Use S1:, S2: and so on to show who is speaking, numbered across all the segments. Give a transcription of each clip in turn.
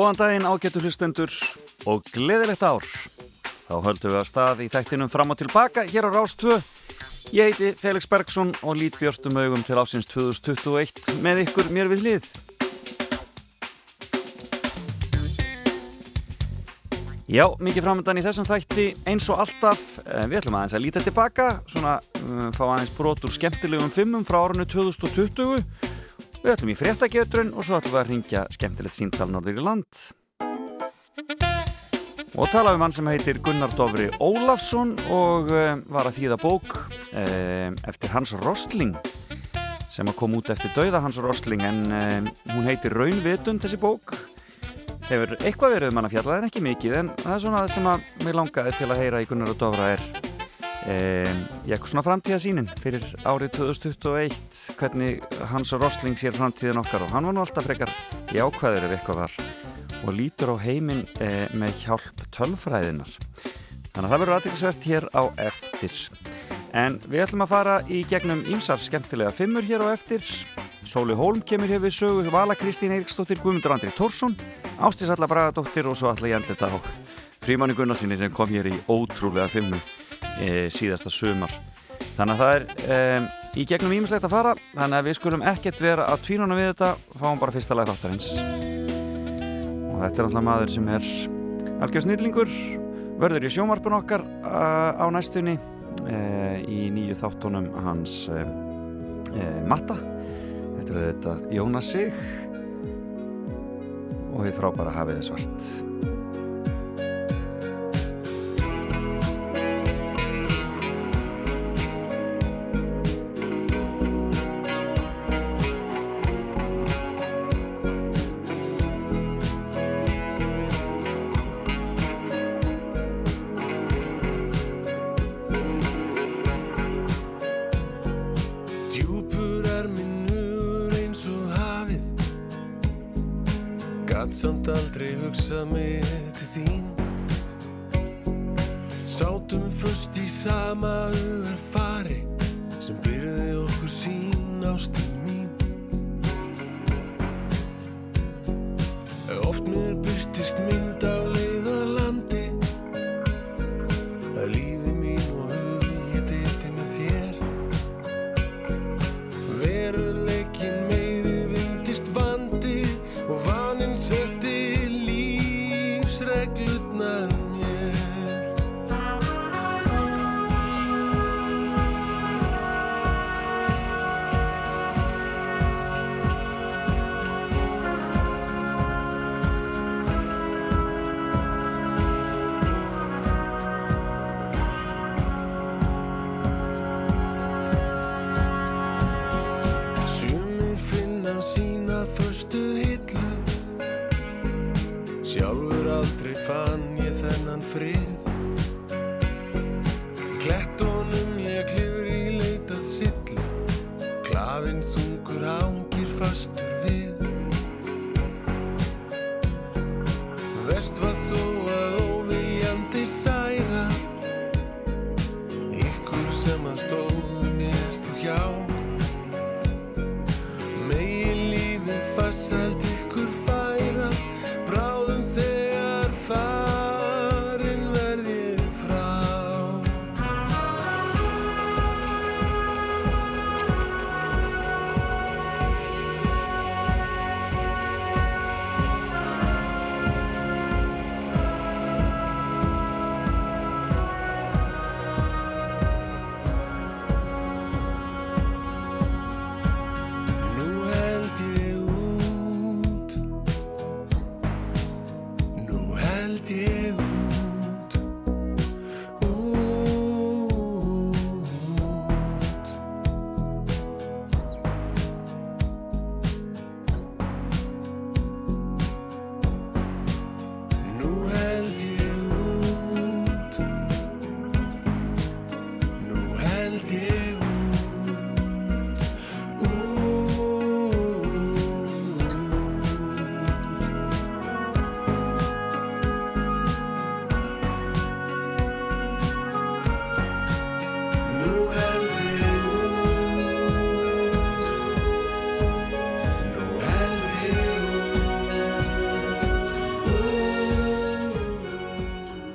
S1: Góðan daginn ágættu hlustendur og gleðilegt ár. Þá höldum við að stað í þættinum fram og tilbaka hér á Rástvö. Ég heiti Felix Bergsson og lít björnum augum til ásins 2021 með ykkur mér við hlið. Já, mikið framöndan í þessum þætti eins og alltaf. Eh, við ætlum aðeins að líta tilbaka, svona um, fá aðeins brot úr skemmtilegum fimmum frá árunnu 2020 Við ætlum í fréttagjörðrun og svo ætlum við að ringja skemmtilegt síntal norður í land. Og tala um hann sem heitir Gunnar Dovri Ólafsson og uh, var að þýða bók uh, eftir Hans Rostling sem að kom út eftir dauða Hans Rostling en uh, hún heitir Raunvitund þessi bók. Hefur eitthvað verið um hann að fjalla en ekki mikið en það er svona það sem að mér langaði til að heyra í Gunnar Dovra er ég er svona framtíðasínin fyrir árið 2021 hvernig Hans Rosling sér framtíðin okkar og hann var nú alltaf frekar jákvæður ef eitthvað var og lítur á heiminn eh, með hjálp tölfræðinar þannig að það verður aðeinsvært hér á eftir. En við ætlum að fara í gegnum ímsar skemmtilega fimmur hér á eftir. Sóli Hólm kemur hér við sögu Vala Kristín Eiríksdóttir, Guðmundur Andri Tórsson Ástís Alla Bragadóttir og svo Alla Jendita á Frímanni Gunnarsinni sem kom hér í ótrúlega fimmu síðasta sumar. Þannig að það er e, í gegnum ímislegt að fara þannig að við skulum ekkert vera að tvínuna við þetta fáum bara fyrsta lag þáttarins. Og þetta er alltaf maður sem er algjör snillingur verður í sjómarpun okkar á næstunni e, í nýju þáttunum hans e, e, Matta. Þetta er þetta Jónas Sig. Og við frábæra hafið svart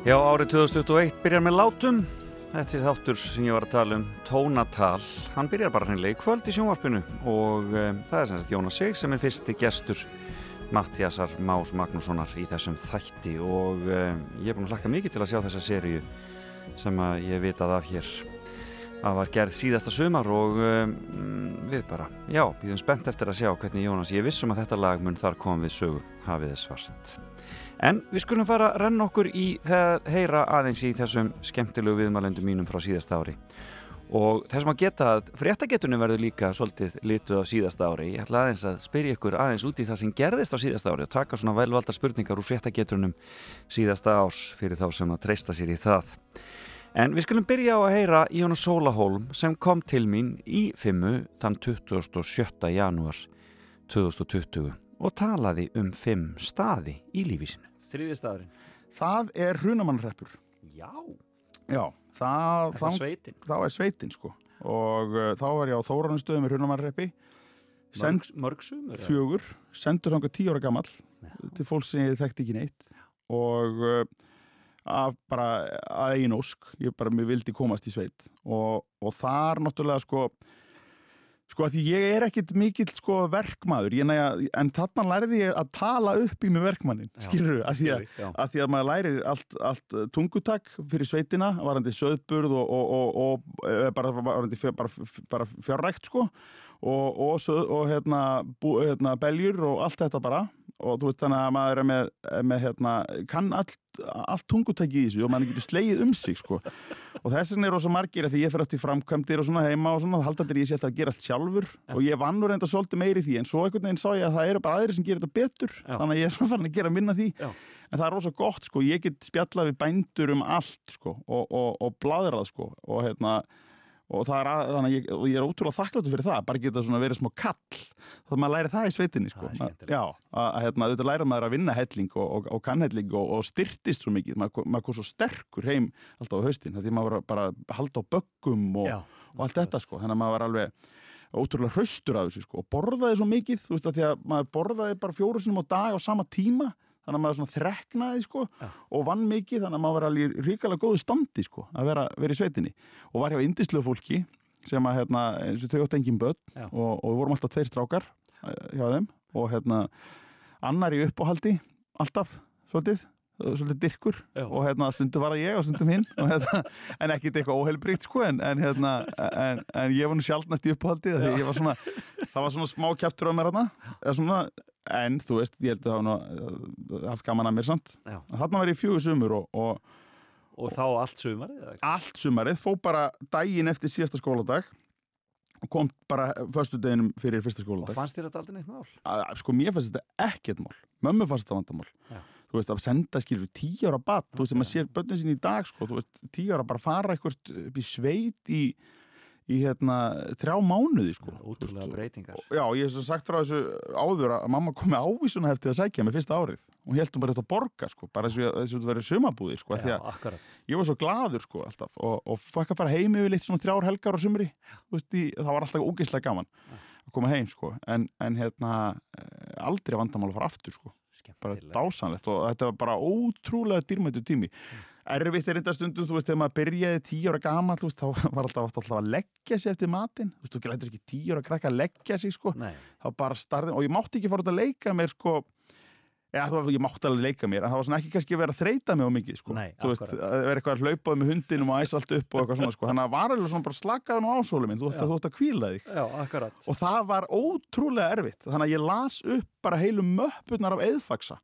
S1: Já, árið 2021 byrjar með látum. Þetta er þáttur sem ég var að tala um, tónatal. Hann byrjar bara hreinlega í kvöld í sjónvarpinu og um, það er sem sagt Jónas Sig sem er fyrsti gestur Mattiasar Más Magnússonar í þessum þætti og um, ég er búin að hlakka mikið til að sjá þessa sériu sem ég vitað af hér að var gerð síðasta sumar og um, við bara, já, býðum spennt eftir að sjá hvernig Jónas, ég vissum að þetta lag mun þar kom við sögu, hafið þið svart. En við skulum fara að renna okkur í það heyra aðeins í þessum skemmtilegu viðmælendum mínum frá síðasta ári. Og þessum að geta að fréttagetunum verður líka svolítið lituð á síðasta ári. Ég ætla aðeins að spyrja ykkur aðeins út í það sem gerðist á síðasta ári og taka svona velvalda spurningar úr fréttagetunum síðasta árs fyrir þá sem að treysta sér í það. En við skulum byrja á að heyra Jónas Sólahólm sem kom til mín í fimmu þann 27. janúar 2020 og talaði um fimm staði í lífi sinu. Þriði staðurinn.
S2: Það er hrunamannreppur.
S1: Já.
S2: Já, það,
S1: Það er sveitin.
S2: þá er sveitin sko. Og uh, þá er ég á Þóranustöðum í hrunamannreppi.
S1: Mörg, mörg sumur.
S2: fjögur, sendur þangað tíu ára gamall til fólk sem ég þekkti ekki neitt. Og uh, að bara að eigin ósk, ég bara mér vildi komast í sveit. Og, og þar náttúrulega sko, sko að því ég er ekkit mikill sko verkmaður, ég næja, en þarna lærði ég að tala upp í mig verkmannin, skilur að því að að því að maður lærir allt, allt uh, tungutak fyrir sveitina, varandi söðburð og, og, og, og eh, bara, varandi fjör, bara, bara fjárrækt sko og, og, söð, og hérna, bú, hérna beljur og allt þetta bara og þú veist þannig að maður er með, er með hérna, kann allt, allt tungutaki í þessu og maður getur slegið um sig sko og þess vegna er rosa margir því ég fer eftir framkvæmdir og svona heima og svona, halda þetta ég sé þetta að gera allt sjálfur og ég vann nú reynda svolítið meiri í því en svo einhvern veginn sá ég að það eru bara aðrir sem gerir þetta betur
S1: Já.
S2: þannig að ég er svona farin að gera minna því
S1: Já.
S2: en það er rosa gott sko, ég get spjallað við bændur um allt sko og, og, og bladrað sko og hérna og það er að, þannig að ég, ég er ótrúlega þakkláttur fyrir það, bara geta svona verið smá kall þá maður læri það í sveitinni sko
S1: skemmtilegt.
S2: já, að, að hérna, auðvitað læra maður að vinna helling og, og, og kannhelling og, og styrtist svo mikið, maður, maður kom svo sterkur heim alltaf á haustin, því maður var bara að halda á böggum og,
S1: Já.
S2: og allt þetta sko, þannig að maður var alveg ótrúlega hraustur af þessu sko og borðaði svo mikið, þú veist að því að maður borðaði bara fjóru sinum á dag á sama tíma þannig að maður svona þreknaði sko
S1: Já.
S2: og vann mikið þannig að maður var alveg í ríkalega góðu standi sko að vera, vera í sveitinni og var hjá indislu fólki sem að hérna, eins og þau átt engin börn
S1: Já.
S2: og, og við vorum alltaf tveir strákar eh, hjá þeim og hérna annar í uppáhaldi alltaf, svolítið svolítið dirkur
S1: Já.
S2: og hérna stundum var það ég og stundum hinn og, hérna, en ekkit eitthvað óheilbríkt sko en, en, hérna, en, en ég var nú sjálfnast í ég var svona, það var svona smá kjæftur á mér hérna en þú veist, ég held að það var eh, haft gaman að mér samt þarna var ég fjögur sumur og, og
S1: Og þá allt sumarið?
S2: allt sumarið fó bara daginn eftir síðasta skóladag og kom bara förstu deginum fyrir fyrsta
S1: Og
S2: skóladag
S1: fannst þér þetta aldrei neitt mál?
S2: að, sko mér fannst þetta ekkert mál mömmu fannst þetta vandamál
S1: Já.
S2: Þú veist að senda skilur tíu ára bat þú veist að maður sér börnin sín í dag sko þú veist tíu ára bara fara eitthvað upp í sveit í, í hérna þrjá mánuði sko veist,
S1: breytingar.
S2: Já, ég hef svo sagt frá þessu áður að mamma kom með ávísuna eftir að sækja mig fyrsta árið. Og hún bara eftir að borga sko, bara og þessu þetta verið sumabúði sko, því að
S1: akkurat.
S2: ég var svo gladur sko alltaf og, og fækka að fara heim yfir litt svona þrjár helgar á sumri Þú veist, í, það var alltaf ógeðslega gaman að koma heim sko en, en hérna eh, aldrei vandamál að fara aftur sko bara dásanlegt og þetta var bara ótrúlega dýrmættu tími. Erfitt er þetta stundum, þú veist, þegar maður byrjaði tíu ára gamall, þú veist, þá var alltaf, alltaf að leggja sig eftir matinn, þú veist, þú lætur ekki tíu ára krakka að leggja sig, sko,
S1: Nei,
S2: þá bara starði, og ég mátti ekki fara út að leika mér, sko, eða þú veist, ég mátti alveg leika mér, en það var svona ekki kannski verið að þreita mig á mikið, sko,
S1: Nei,
S2: þú veist,
S1: akkurat.
S2: að vera eitthvað að hlaupaði með hundinum og æsa allt upp og eitthvað svona, sko, þannig að var alveg svona bara slakaði nú ásólu minn, þú ætti að, að kvíla þig.
S1: Já,
S2: og það var ótrúlega erfitt. Þannig að ég las upp bara heilu möppurnar af eðfaksa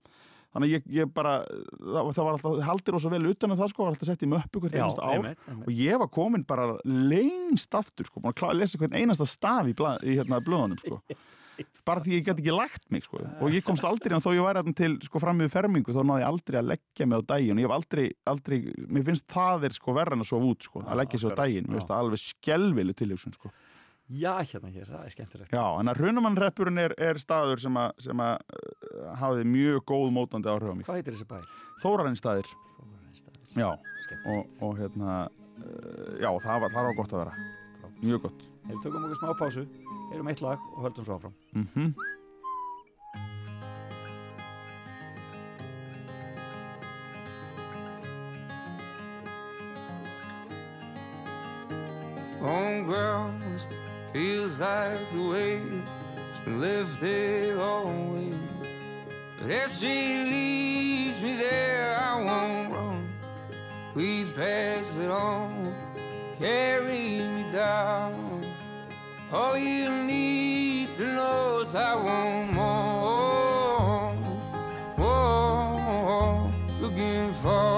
S2: þannig að ég, ég bara, það, það var alltaf haldir svo vel utan um það sko, var alltaf sett í möppu hvert einasta ár.
S1: einmitt, einmitt.
S2: og ég var komin bara lengst aftur sko, búin að að lesa hvern einasta staf í, í hérna blöðunum sko bara því ég gæti ekki lagt mig sko og ég komst aldrei, en þó ég væri til sko fram með fermingu, þá náði ég aldrei að leggja mig á daginn og ég hef aldrei, aldrei mér finnst það er sko verra en að sofa út sko, að leggja sig á daginn, mér finnst það alveg skelvileg tilhugsun sko
S1: Já, hérna hér, það er skemmtilegt.
S2: Já, en að Hrunamannreppurinn er, er staður sem að, sem að uh, hafði mjög góð mótandi áhrif á mig.
S1: Hvað heitir þessi bær?
S2: Þórarinn
S1: Þórarinsstaðir.
S2: já, og, og hérna, uh, já, það var, það var gott að vera. Mjög gott.
S1: Þegar við tökum okkur smá pásu, erum eitt lag og höldum svo áfram.
S2: Mm
S3: -hmm. Home ground feels like the way it's been lifted always. But if she leaves me there, I won't run. Please pass it on, carry me down. All you need to know is I want more, more, looking for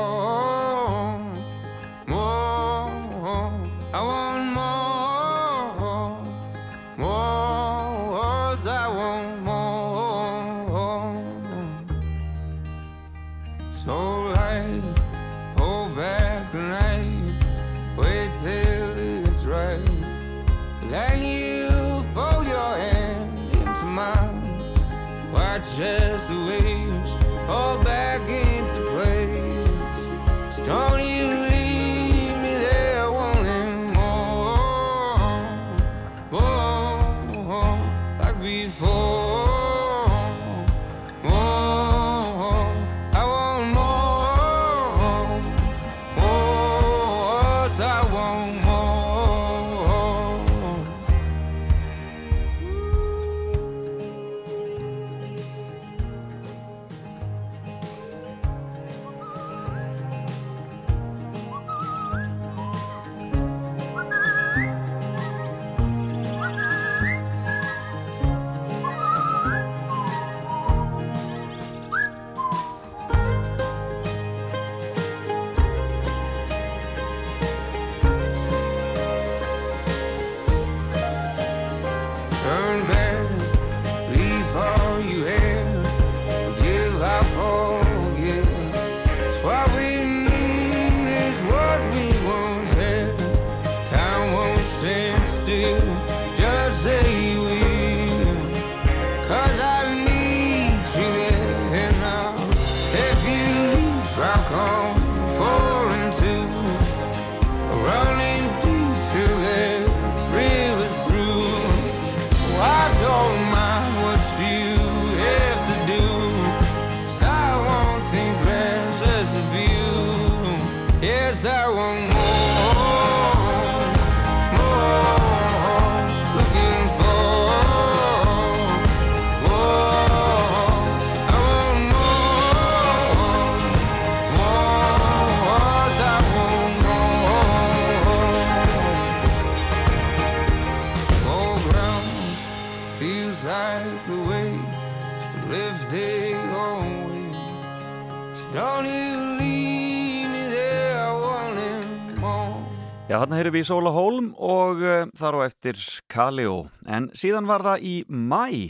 S1: þarna heyrum við Sóla Hólm og uh, þar á eftir Kaleo. En síðan var það í mæ,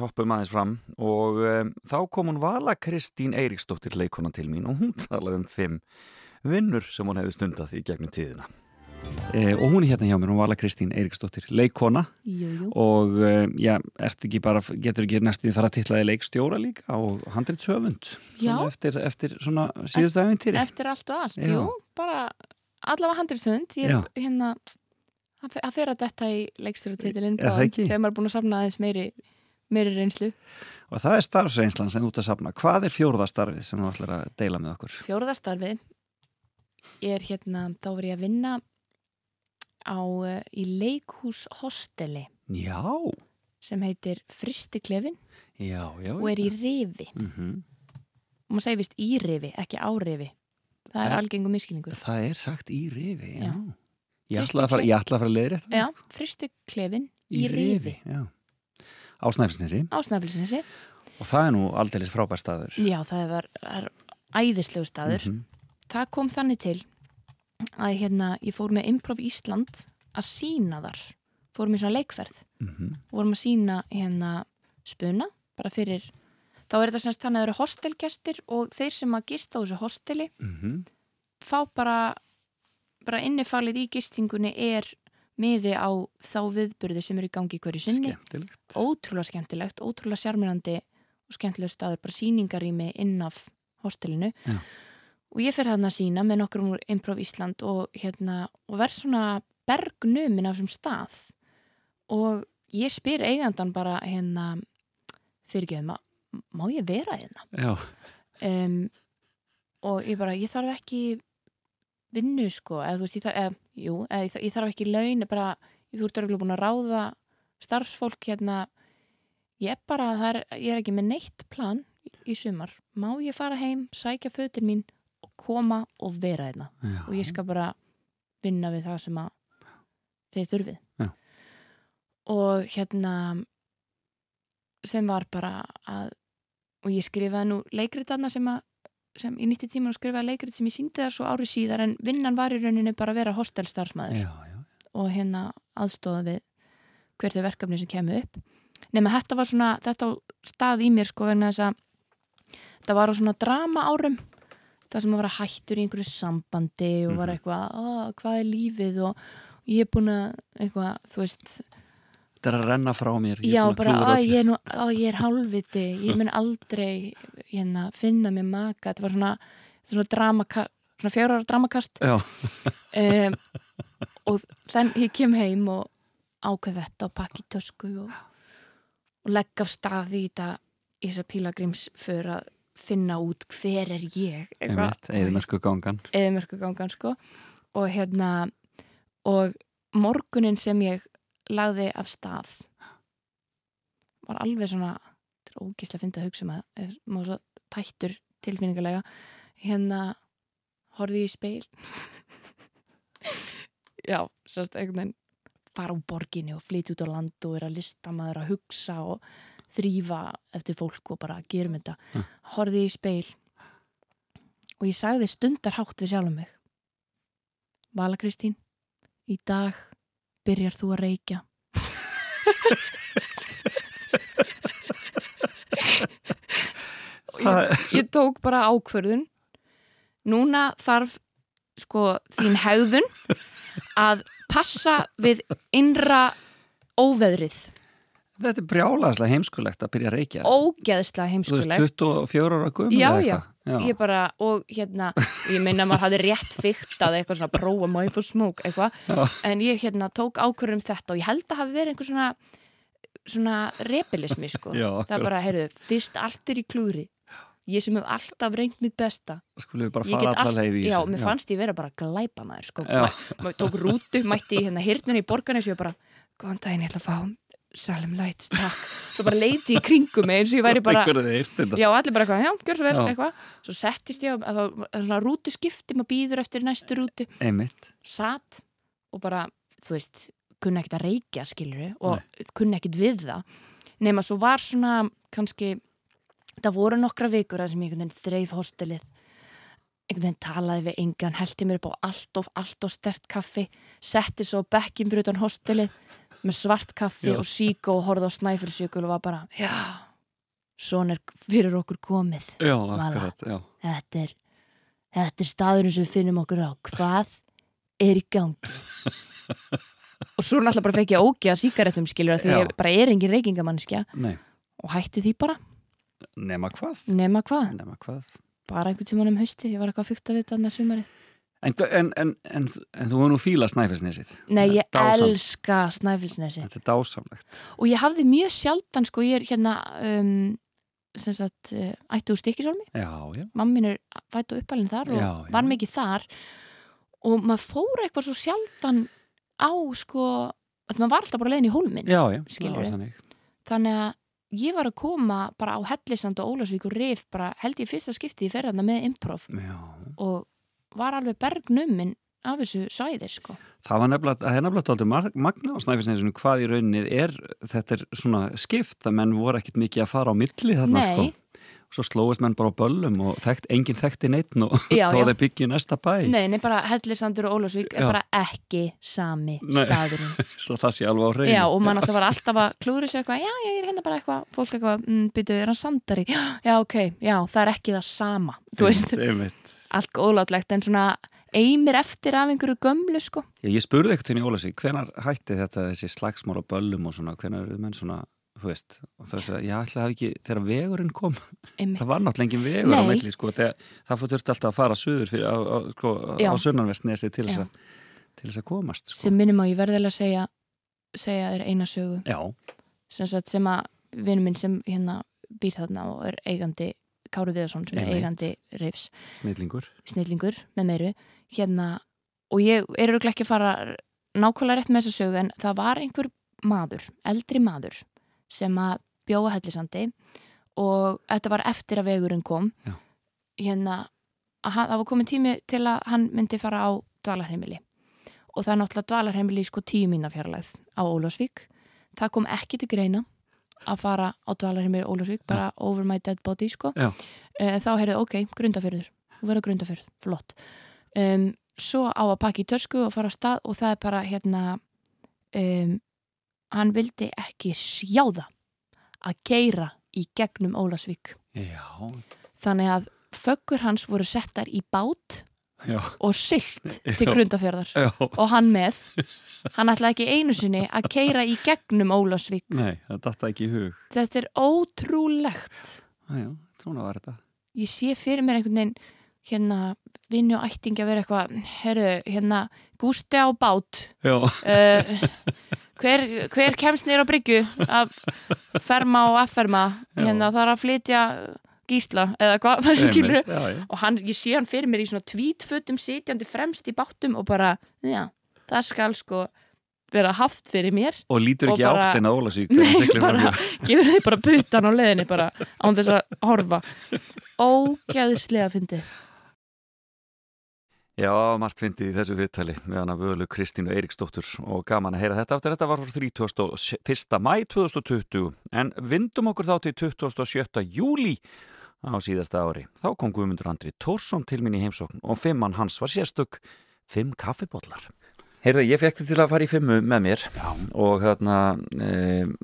S1: hoppum aðeins fram, og um, þá kom hún Vala Kristín Eiríksdóttir leikona til mín og hún talaði um fimm vinnur sem hún hefði stundað í gegnum tíðina. E, og hún er hérna hjá mér, hún Vala Kristín Eiríksdóttir, leikona
S4: Jú, jú.
S1: og uh, já, ekki bara, getur ekki næstu því fara að titlaði leikstjóra líka og handrið svona eftir, eftir svona síðustu æfintýri.
S4: Eftir allt og allt,
S1: Já.
S4: jú, bara allavega handristund, ég er hérna að fyrra detta í
S1: ekki?
S4: þegar maður er búin að safna aðeins meiri, meiri reynslu.
S1: Og það er starfsreynslan sem ert að safna. Hvað er fjórða starfið sem þú ætlar að deila með okkur?
S4: Fjóruðastarfi er hérna, þá var ég að vinna á, uh, í leikhús hosteli
S1: Já,
S4: sem heitir Fristiklefin
S1: já, já.
S4: og er í rifi
S1: Mm -hmm.
S4: og maður segir vist í rifi, ekki á rifi það er algengum miskilningur
S1: Það er sagt í rifi, já.
S4: Já.
S1: Ég ætla að fara, fara að leiðri þetta.
S4: Já, Fristiklefin í, rifi
S1: Já. Á Snæfellsnesi Og það er nú aldeilis frábær staður.
S4: Já, það var, er æðislegu staður
S1: Mhm.
S4: það kom þannig til að hérna, ég fór með Improv Ísland að sína þar fórum í svona leikferð
S1: Mhm.
S4: vorum að sína hérna spuna bara fyrir þá er þetta semst þannig að það eru hostelgestir og þeir sem að gista á þessu hosteli
S1: Mhm.
S4: fá bara bara innifalið í gistingunni er miði á þá viðburði sem eru í gangi hverju sinni
S1: Skemmtilegt.
S4: ótrúlega skemmtilegt, ótrúlega sjarmirandi og skemmtilega staður, bara síningarými inn af hostelinu
S1: Já.
S4: og ég fer þarna að sína með nokkrum úr Improv Ísland og, hérna, og verð svona bergnumin af þessum stað og ég spyr eigandan bara hérna fyrirgeðum að má ég vera hérna
S1: Já.
S4: um, og ég bara, ég þarf ekki vinnu sko, eða þú veist, ég, þarf- eða, jú, eða, ég, þarf- ég þarf ekki laun, bara, þú ert örgulega búin að ráða starfsfólk hérna, ég er bara, er, ég er ekki með neitt plan í, sumar, má ég fara heim, sækja fötin mín og koma og vera hérna
S1: Já.
S4: og ég skal bara vinna við það sem að þið þurfið
S1: Já.
S4: og hérna sem var bara að og ég skrifaði nú leikrit þarna sem að sem í nýtti tíma og skrifaði leikrit sem ég síndi þar svo ári síðar en vinnan var í rauninni bara að vera hostelstarfsmæður og hérna aðstóða við hvert er verkefni sem kemur upp. Nema þetta var svona, þetta stað í mér sko vegna þess að þetta var svona drama árum það sem að vera hættur í einhverju sambandi og var
S1: Mhm.
S4: eitthvað, "Ó, hvað er lífið? Og ég er búin að eitthvað, þú veist
S1: Þetta er að renna frá mér. ég
S4: já, bara,
S1: öllu."
S4: ég er nú á, ég er hálfviti, ég mun aldrei hérna, finna mér maka þetta var svona, svona dramaka svona fjórar dramakast
S1: Já,
S4: um, og þann ég kem heim og ákveð þetta og pakki tösku og, og legg af stað í þetta í þessa pílagrims fyrir að finna út hver er ég
S1: eðimersku gangan.
S4: eðimörku gangan sko og hérna og morgunin sem ég lagði af stað. Var alveg svona þetta er ógíslega að finna að hugsa um að maður svo tættur tilfinningulega hérna horfði ég í speil já, sérst einhvern veginn fara úr borginni og flytja út á land og vera listamaður að hugsa og þrýfa eftir fólk og bara gerum þetta.
S1: Mm.
S4: horfði ég í speil og ég sagði stundarhátt við sjálfum mig. Vala Kristín í dag byrjar þú að reykja? Ég, ég tók bara ákvörðun. Núna þarf sko þín hegðun að passa við innra óveðrið.
S1: Þetta er brjálaðslega heimskulegt að byrja að reykja.
S4: ógeðslega
S1: Þú veist,
S4: heimskulegt
S1: 24 ára gömur
S4: Já,
S1: eða
S4: já. ég bara, og hérna ég meina að maður hafði rétt fyktað eitthvað svona prófa ég fór smók eitthvað
S1: Já.
S4: en ég hérna tók ákvörðum þetta og ég held að hafi verið einhver svona svona rebelismi sko
S1: Já,
S4: það er bara, heyrðu, fyrst allt er í klúri ég sem hef alltaf reynd mitt besta
S1: Skulum við bara fara
S4: get
S1: alla
S4: allt-
S1: leið í
S4: já,
S1: þessu.
S4: mér fannst ég vera bara glæpa maður sko.
S1: Já.
S4: Ma- maður tók rútu, mætti hérna hirtnunni í borganes og ég bara, góðan daginn, ég ætla að fá Salem Lights, takk. Svo bara leiti í kringum mig eins og ég væri bara já, allir bara eitthvað, já, gjör svo vel, eitthvað. Svo settist ég á, svona rútuskipti maður býður eftir næstu rútu.
S1: Einmitt.
S4: satt og bara, þú veist kunni ekkert að reykja, skilur og kunni ekkert við það. Nema svo var svona, kannski það voru nokkra vikur að sem ég einhvern veginn þreif hostelið. Einhvern veginn talaði við engan, heldi mér upp á allt of, allt of stert kaffi setti svo bekkin fyrir utan hostelið með svart kaffi
S1: Já.
S4: og sík og horfði á snæfellsjökul og var bara, já svona er fyrir okkur komið
S1: Já, akkurat, já.
S4: þetta er, þetta er staðurinn sem við finnum okkur á hvað er í gangi og svo náttúrulega bara fekk ég ógeða síkaretum skilur því ég bara er engin reykingamannskja
S1: Nei,
S4: og hætti því bara,
S1: nema hvað?
S4: nema hvað
S1: Nema hvað?
S4: bara einhvern tímann um hausti, ég var eitthvað fyrkt að þetta annað sumarið.
S1: En, en, en, en, en þú hefur nú fíla snæfisnesið.
S4: Nei, ég
S1: Dásamt.
S4: elska Snæfellsnesi
S1: Þetta er dásamlegt.
S4: og ég hafði mjög sjaldan sko, ég er hérna um, sem sagt, uh, ætti úr stikkisólmi
S1: Já, já.
S4: mamma mín er fætt og uppalinn þar og
S1: Já, já.
S4: var mikið þar og maður fór eitthvað svo sjaldan á sko að maður var alltaf bara leiðin í hólminn
S1: Já, já. Það var þannig.
S4: þannig að ég var að koma bara á Hellisand og Ólafsvík og Rif bara held ég fyrsta skipti í ferðarna með improv
S1: Já.
S4: og var alveg bergnuminn af þessu svæðir sko
S1: Það var nefnilega, það er nefnilega tóldur magna á snæfisnesinu hvað í rauninni er, þetta er svona skipt að menn voru ekkit mikið að fara á milli þarna
S4: Nei.
S1: sko. Svo slóist menn bara á böllum og þekkt, enginn þekkti neitt og þá þeir byggja næsta bæ.
S4: Nei, nei, bara Hellisandur og Ólafsvík er bara ekki sami
S1: Nei.
S4: staðurinn
S1: Svo það sé alveg á hreinu.
S4: Já, og mann alltaf var alltaf að klúri sér eitthvað, já, ég er hérna bara eitthvað, fólk eitthvað, mm, byrju, er hann sandari? Já, já, ok, já, það er ekki það sama, þú veist,
S1: Einmitt.
S4: Allt ólátlegt, en svona eimir eftir af einhverju gömlu, sko.
S1: Já, ég spurði ekkert henni Ólafsvík, hvenar hætti þetta þessi slagsmál á böllum og svona, hvenar eru menn svona, þú veist, og það er að ég ætla að hafa ekki, þegar vegurinn kom, það var náttúrulega engin vegur á
S4: Nei.
S1: milli, sko, þegar, það fór þurfti alltaf að fara suður fyrir, á, á, sko,
S4: Já.
S1: á sunnanvestnesi til þess að, til þess að komast, sko.
S4: Sem minnum á, ég verði alveg að segja, segja þér eina sögu,
S1: Já,
S4: sem, sagt, sem að vinur minn sem hérna býr þarna og er eigandi, Kári Viðarsson, sem er eigandi Reifs,
S1: snillingur.
S4: snillingur með meiru, hérna og ég er auðvitað ekki að fara nákvæmlega rétt með þessa sögu en það var einhver maður, eldri maður sem að bjóða hellisandi og þetta var eftir að vegurinn kom.
S1: Já.
S4: hérna að hann- það var komin tími til að hann myndi fara á dvalarheimili. Og það er náttúrulega dvalarheimili í sko tíu mína fjarlæð á Ólafsvík. Það kom ekki til greina að fara á dvalarheimili í Ólafsvík bara over my dead body sko. Eh, þá heyrðu ok, grundafyrður þú verður grundafyrð, flott. Um, svo á að pakka í tösku og fara á stað og það er bara hérna um, hann vildi ekki sjá það að keira í gegnum Ólafsvík.
S1: Já,
S4: þannig að föggur hans voru settar í bát
S1: já,
S4: og silt til grundafjörðar
S1: já.
S4: og hann með. Hann ætlaði ekki einu sinni að keira í gegnum Ólafsvík.
S1: Nei,
S4: þetta er ótrúlegt.
S1: Já, svona var þetta.
S4: ég sé fyrir mér einhvern veginn hérna vinni og ættingi að vera eitthvað herru, hérna, gústi á bát. Uh, hver, hver kemst nýr á bryggju að ferma og afferma? Hérna þarf að flytja gísla eða hvað og hann, ég sé hann fyrir mér í svona tvítfötum sitjandi fremst í báttum og bara, já, það skal sko vera haft fyrir mér
S1: Og lítur
S4: Og
S1: ekki
S4: bara-
S1: átt en að Ólasík.
S4: Nei, bara, gefur þið bara putan á leiðinni bara án þess að horfa ógæðislega fyndi
S1: Já, margt fyndið í þessu viðtali með hana völu Kristínu Eiríksdóttur og gaman að heyra þetta aftur. Þetta var frá 31. mæ 2020 en vindum okkur þá til 27. júli á síðasta ári. Þá kom Guðmundur Andri Tórsson til mín í heimsókn og fimmann hans var sérstök fimm kaffibóllar. Heyrðu, ég fekk þið til að fara í fimmu með mér
S5: Já.
S1: og hérna, e,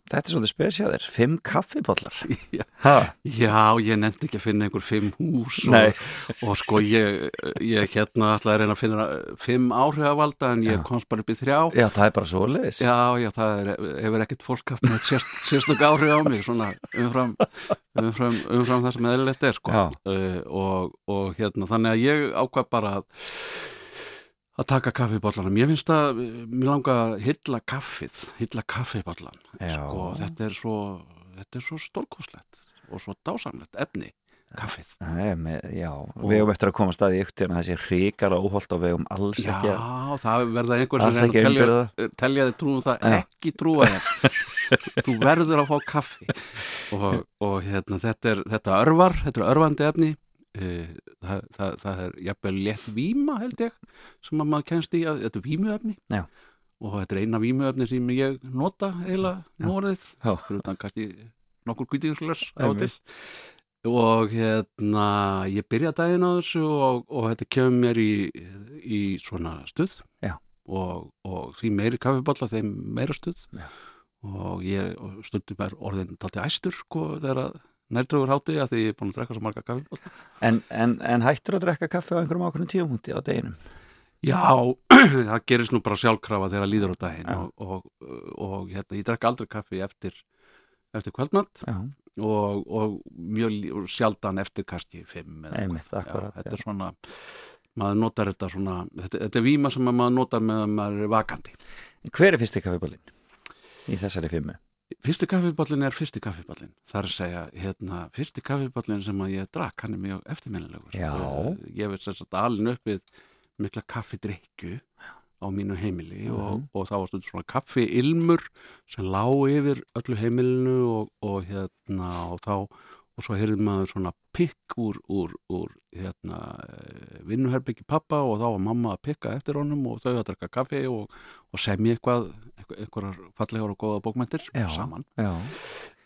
S1: þetta er svolítið spesjaðir, fimm kaffibóllar.
S5: Já. Já, ég nefndi ekki að finna einhver fimm hús og, og sko ég, ég hérna ætlaði að reyna að finna fimm áhrifavalda en ég komst bara upp í þrjá.
S1: já, það er bara svoleiðis.
S5: Já, já, það er, hefur ekkert fólk haft neitt sérst, sérstök áhrif á mig svona umfram, umfram, umfram það sem eðlilegt er sko uh, og, og hérna þannig að ég ákvað bara að að taka kaffibóllanum. Ég finnst að mér langar að hylla kaffið, hylla kaffibóllan.
S1: Já.
S5: Sko, þetta er svo, svo stórkoslegt og svo dásamlegt efni, kaffið.
S1: Með, já, og við hefum eftir að koma staði ykkur en þessi hrikar óholt og við hefum alls
S5: Já,
S1: ekki að
S5: það verða einhver sem telja, telja þið trúum það,
S1: Já.
S5: ekki trúa þér. Þú verður að fá kaffi og, og hérna, þetta, er, þetta örvar, þetta er örvandi efni. Eh, Það, það, það er jafnvel létt víma held ég sem að maður kennst í að þetta er vímuefni.
S1: Já.
S5: og þetta er eina vímuefni sem ég nota eiginlega núorðið
S1: Já.
S5: fyrir utan kannski nokkur kvítingslös á og hérna ég byrja daginn á þessu og, og þetta kemur mér í, í svona stuð. Og, og því meiri kaffiballa þeim meira stuð.
S1: Já.
S5: og ég stundum er orðin taldi æstur sko þegar að nærtröfur hátti að því ég er búin að drekka svo marga kaffiballa
S1: en, en, en hættur að drekka kaffi á einhverjum ákveðnum tíumhúti á deginum
S5: Já, það gerist nú bara sjálfkrafa þegar líður á daginn
S1: Já.
S5: og, og, og hérna, ég drekka aldrei kaffi eftir, eftir kvöldmatt
S1: Já,
S5: og, og mjög sjaldan eftir kannski fimm eða
S1: einmitt,
S5: eitthvað.
S1: akkurat
S5: já, þetta
S1: já.
S5: er svona maður notar þetta svona þetta, þetta er víma sem maður notar meðan maður er vakandi
S1: Hver er fyrsti kaffibólin í þessari fimmu?
S5: Fyrsti kaffiballin er fyrsti kaffiballin það er að segja, hérna, fyrsti kaffiballin sem að ég drakk, hann er mjög eftirminnilegur
S1: Já.
S5: Eh, Ég veist þess að alin upp við mikla kaffidrykju á mínu heimili
S1: Mhm.
S5: og, og það var svona kaffiilmur sem lá yfir öllu heimilinu og, og hérna og þá og svo heyrði maður svona pikk úr, úr, úr hérna, eh, vinnuherbyggi pappa og þá var mamma að pikka eftir honum og þau að drekka kaffi og, og semja eitthvað, eitthvað fallegar og góða bókmæntir
S1: Já.
S5: saman.
S1: Já,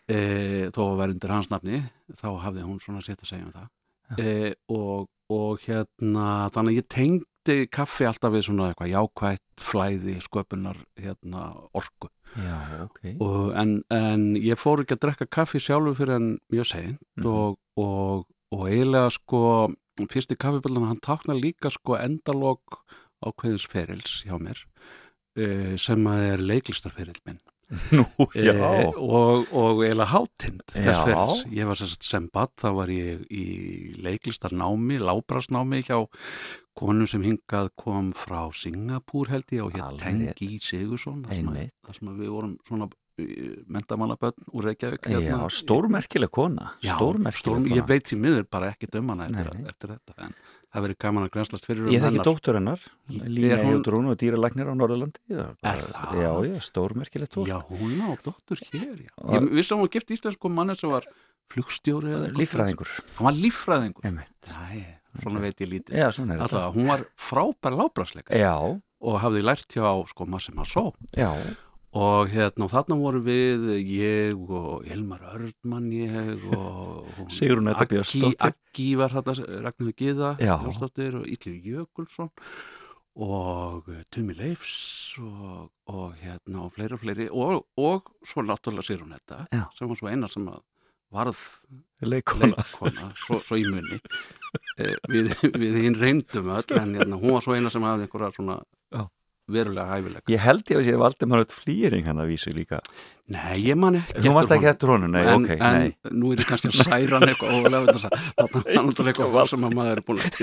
S5: E, þó að vera undir hans nafni, þá hafði hún svona sitt að segja um það. E, og, og hérna, þannig að ég tengdi kaffi alltaf við svona eitthvað jákvætt, flæði, sköpunar, hérna, orku.
S1: já, ok.
S5: Og, en, en ég fór ekki að drekka kaffi sjálfur fyrir en mjög seint
S1: Mhm.
S5: og, og, og eiginlega sko fyrsti kaffiböldum hann táknar líka sko endalok ákveðins ferils hjá mér e, sem að er leiklistarferill minn.
S1: Nú,
S5: e, og, og eiginlega hátind þess ferils. Ég var sérst sem bad, þá var ég í leiklistarnámi, lábrasnámi hjá konu sem hingað kom frá Singapúr held ég og hér Tengi Sigursson þar sem, við vorum svona mentamannabönn úr Reykjavík
S1: já, stórmerkileg kona
S5: Já,
S1: Stórmerkileg
S5: stór,
S1: kona
S5: ég veit því miður bara ekkert um hana eftir,
S1: Nei, nei.
S5: eftir þetta en það verið gaman að grænslast fyrir um
S1: Ég þekki
S5: hennar.
S1: dóttur hennar, Lína
S5: Er
S1: Jótrún og dýralæknir á Norðurlandi. Já,
S5: Er það?
S1: Já, já, stórmerkilegt fólk.
S5: Já, hún á dóttur hér, já. Ég vissi að hún gift íslensku manni sem var flugstjóri eða eitthvað.
S1: Líffræðingur.
S5: Hann var líffræðingur.
S1: Einmitt.
S5: Æ, svona veit ég lítið.
S1: Já.
S5: Alltaf, hún var frábær lábrasleika
S1: Já,
S5: og hafði lært hjá sko Massi Massó
S1: já,
S5: og hérna og þarna voru við ég og Elmar Örnmann ég og
S1: Edda
S5: Aggi-
S1: Björnsdóttir.
S5: Aggi var hérna Ragnhildur Gíða. Björnsdóttir og Ítli Jökulsson og eh, Tumi Leifs og, og hérna og fleiri og fleiri og, og svo náttúrulega Sigrún Edda
S1: Já.
S5: sem var svo eina sem að varð
S1: leikona.
S5: leikona, svo, svo í munni við, við hinn reyndum öll en hérna, hún var svo eina sem hafði einhverja svona
S1: Já.
S5: verulega hæfileika
S1: Ég held ég að sé Valdimar Öll Flýring hann að vísu líka.
S5: Nei, ég man ekki
S1: Þú varst ekki
S5: honum.
S1: eftir honum, nei,
S5: en,
S1: ok,
S5: en
S1: nei.
S5: nú er ég kannski að særa hann eitthvað ólega þess að þarna er eitthvað sem að maður er búin að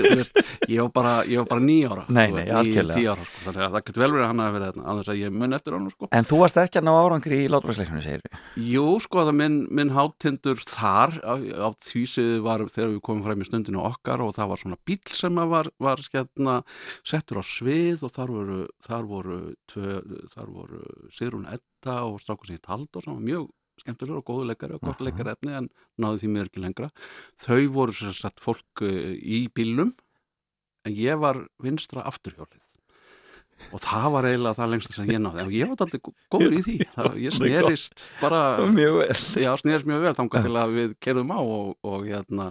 S5: ég var bara, bara nýjára
S1: Nei, nei, algjörlega.
S5: ára, sko, þannig að það getur vel verið að hann hafi verið að þess að ég mun eftir hann sko.
S1: En þú varst ekki að ná árangri í látværsleiknum, segir við.
S5: Jú, sko, það minn, minn hátindur þar á, á tvísið var þegar við komum fram í stundinu okkar og það var svona bíl sem var, var skjætna settur á svið og þar voru, þar voru, tvö, þar voru Edda og strákur sem taldi og sem var mjög skemmtilegur og góðu leikari og gott
S1: Aha.
S5: leikari efni en náðu því mér ekki lengra. Þau voru sem sagt fólk uh, í bílum en ég var vinstra afturhjólið og það var eiginlega það lengst sem ég náði og ég var alltaf góður í því það, ég snerist bara
S1: Mjög vel.
S5: já, snerist mjög vel þangað til að við kerðum á og, og hérna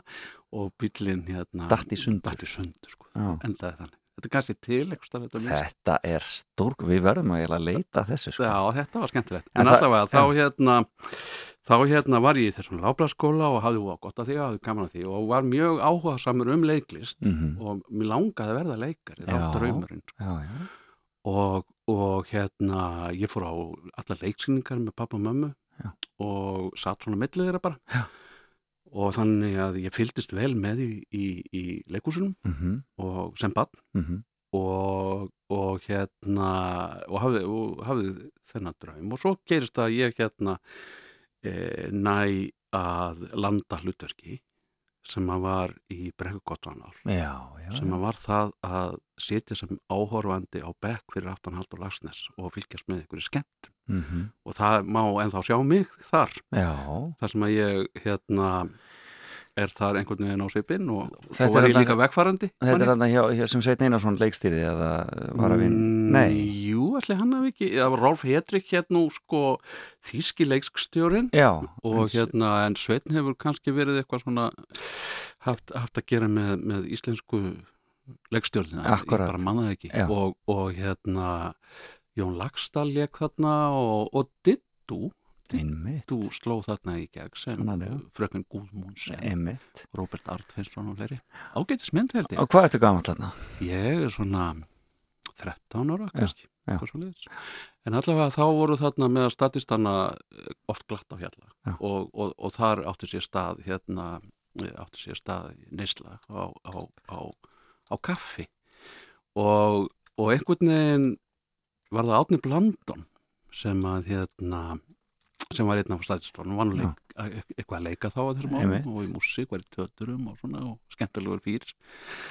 S5: og bílinn hérna
S1: Datt í sundur.
S5: datt í sundur sko.
S1: Já.
S5: endaði þannig þetta er kannski til eitthvað þetta
S1: Þetta er stór, við verðum að leita þessu, sko.
S5: Já, þetta var skemmtilegt.
S1: En
S5: En, allavega, þá hérna þá hérna var ég í þessum láblaskóla og hafði gott að því, hafði gaman að því og var mjög áhugasamur um leiklist
S1: Mhm.
S5: og mér langaði að verða leikari, þá
S1: Já.
S5: draumurinn sko. Og, og hérna ég fór á alla leiksýningar með pappa og mömmu
S1: Já.
S5: og satt svona millið þeirra bara
S1: Já.
S5: Og þannig að ég fylgdist vel með í, í, í leikúsunum
S1: Mhm,
S5: og sem bann
S1: mhm.
S5: og, og hérna og hafði, og hafði þennan draum. Og svo gerist að ég hérna e, næ að landa hlutverki sem að var í Brekkugottvanál
S1: Já, já.
S5: sem var það að sitja sem áhorfandi á bekk fyrir aftan Haldur Lagsnes og fylgjast með í skemmt
S1: Mhm.
S5: og það má ennþá sjá mig þar
S1: Já,
S5: þar sem að ég hérna er þar einhvern veginn á svipinn og
S1: Þetta
S5: svo var ég líka vegfarandi
S1: þetta er þarna sem Sveit Einarsson leikstýrði eða var að vinn.
S5: Mm,
S1: Nei.
S5: Jú, allir hann hafi ekki, það var Rolf Hedrik hérna sko þíski leikskstjórin
S1: Já.
S5: og hérna en Sveitn hefur kannski verið eitthvað svona haft, haft að gera með, með íslensku leikstjórnina,
S1: Akkúrat.
S5: ég bara manna það ekki og, og hérna Jón Lagstall leik þarna og, og Dittu
S1: Einmitt,
S5: Dittu sló þarna í gegn sem frökun Gúðmúns
S1: einmitt.
S5: Robert Artfinsson og fleiri ágætis mynd held ég
S1: Og hvað ertu gamall þarna?
S5: Ég er svona 13 ára kannski
S1: já.
S5: svoleiðis. en allavega þá voru þarna með að statistanna oft glatt á hjalla
S1: Já.
S5: og, og, og þar átti sér stað hérna eh, átti sér stað neysla á, á, á, á kaffi og, og einhvern veginn var það Átni Blandon sem að hérna sem var einn af stæðistónum, var nú leik, eitthvað að leika þá á þessum árum og í músík, var í töturum og svona og skemmtilegur fyrir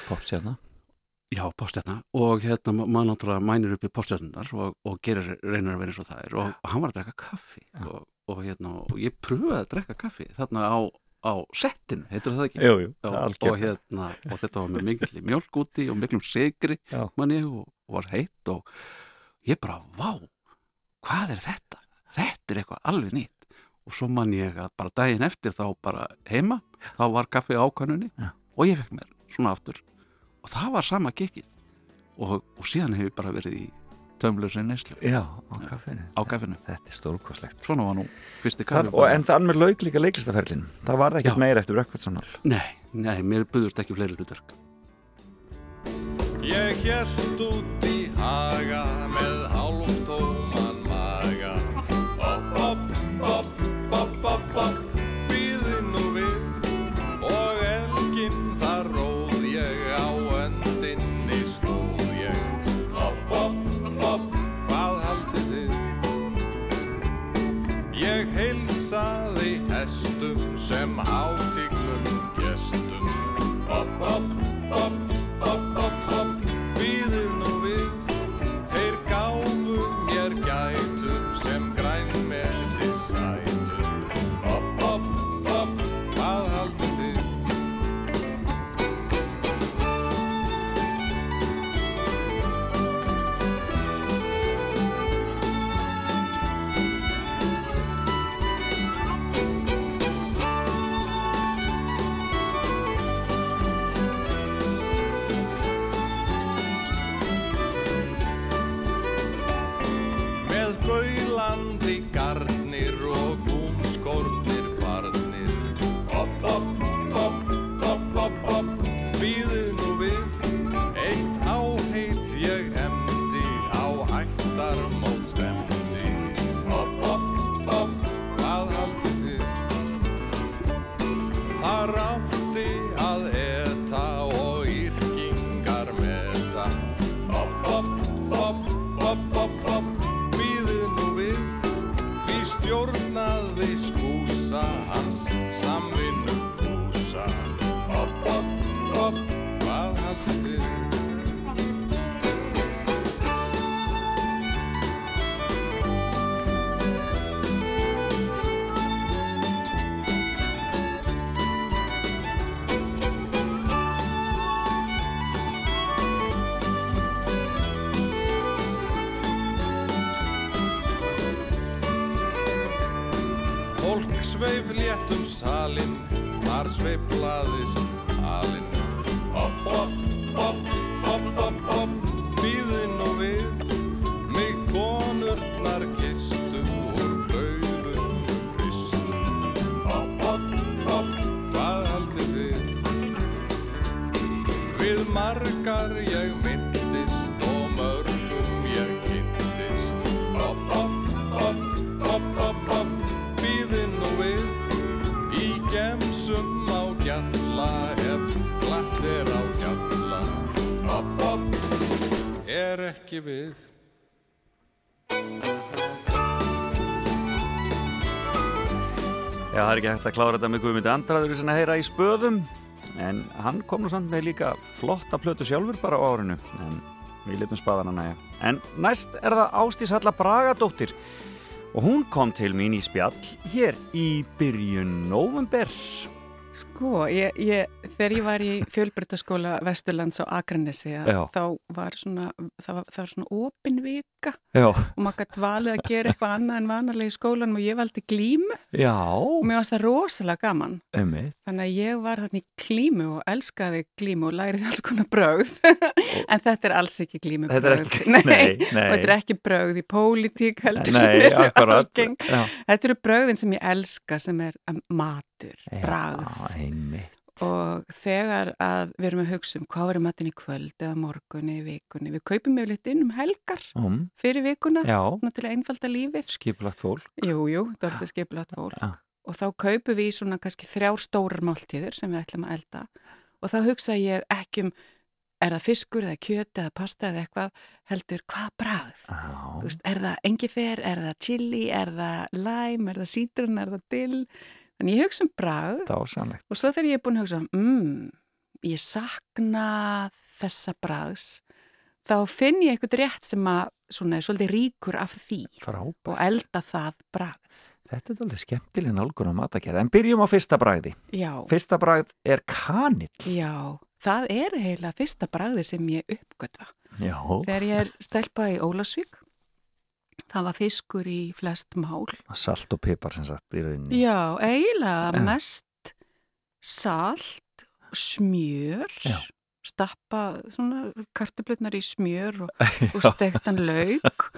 S1: Popstjarna.
S5: Já, postjarna og hérna ma- maður náttúrulega mænir upp í postjarnar og, og gerir, reynir að vera eins og það er. Og, og hann var að drekka kaffi og, og, hérna, og ég pröfaði að drekka kaffi þarna á, á settinu, heitir það ekki?
S1: Jú, jú,
S5: Já, og, hérna, og þetta var með mikill mjölk úti og miklum sigri manni og, og var heitt og ég bara, vá, hvað er þetta? Þetta er eitthvað alveg nýtt og svo man ég að bara daginn eftir þá bara heima, þá var kaffi á ákvönunni
S1: Já.
S5: og ég fekk mér svona aftur og það var sama gikkið og, og síðan hefur bara verið í tömlösi neyslu
S1: Já, á kaffinu.
S5: á kaffinu.
S1: Þetta er stórkoslegt.
S5: Svona var nú fyrsti kaffi.
S1: og, en þann með lauk líka leiklistaferlin. Það var ekkert meira eftir Brekkvartssonal.
S5: Nei, nei, mér buðust ekki fleiri hlutverk.
S6: Ég hérst út í haga með heilsaði hestum sem hátiklum ekki við.
S1: Já, það er ekki hægt að klára þetta með Guðmundi Andraður sem að heyra í spöðum en hann kom nú samt með líka flotta plötu sjálfur bara á árinu en við letum spaðana næja en næst er það Ástís Halla Bragadóttir og hún kom til mín í spjall hér í byrjun november
S7: Sko, ég, ég, þegar ég var í fjölbrytaskóla Vesturlands á Akranesi þá var svona, það var, það var svona opin vika.
S1: Já,
S7: og maður gæti valið að gera eitthvað annað en vanalega í skólanum og ég valdi glímu.
S1: Já,
S7: og mér varst það rosalega gaman.
S1: emmi
S7: Þannig að ég var þarna í glímu og elskaði glímu og lærið alls konar brögð. En þetta er alls ekki glímu
S1: Þetta er ekki- nei, nei.
S7: og þetta er ekki brögð í pólitík heldur.
S1: Nei,
S7: Þetta eru brögðin sem ég elska sem er um,
S1: Já, einmi
S7: og þegar að við erum að hugsa um hvað verður matinn í kvöld eða morgunni, í vikunni, við kaupum mjög litt inn um helgar
S1: um,
S7: fyrir vikuna að einfalda lífið.
S1: skipulagt fólk.
S7: Jú, jú, skipilagt fólk.
S1: Já.
S7: og þá kaupum við í svona kannski þrjár stórar máltíðir sem við ætlum að elda. Og þá hugsa ég ekki um er það fiskur eða kjöt eða pasta eða eitthvað heldur hvað
S1: Já,
S7: veist, er það engifer, er það chili, er það lime, er það sítrun, er það dill? Þannig ég hugsa um
S1: dásanlegt
S7: Og svo þegar ég er búin að hugsa, mm, ég sakna þessa braðs, þá finn ég eitthvað rétt sem að svona er svolítið ríkur af því
S1: Frábært.
S7: og elda það bragð.
S1: Þetta er alveg skemmtileg nálgun á matakerð en byrjum á fyrsta bragði.
S7: Já,
S1: Fyrsta bragð er kanill.
S7: Já, það er heila fyrsta bragði sem ég uppgötva.
S1: Já,
S7: Þegar ég er stelpa í Ólasvík, það var fiskur í flest mál.
S1: salt og pipar sem sagt í rauninni
S7: Já, eiginlega
S1: Já.
S7: mest salt, smjör,
S1: Já.
S7: stappa svona kartöflutnar í smjör og, og stektan lauk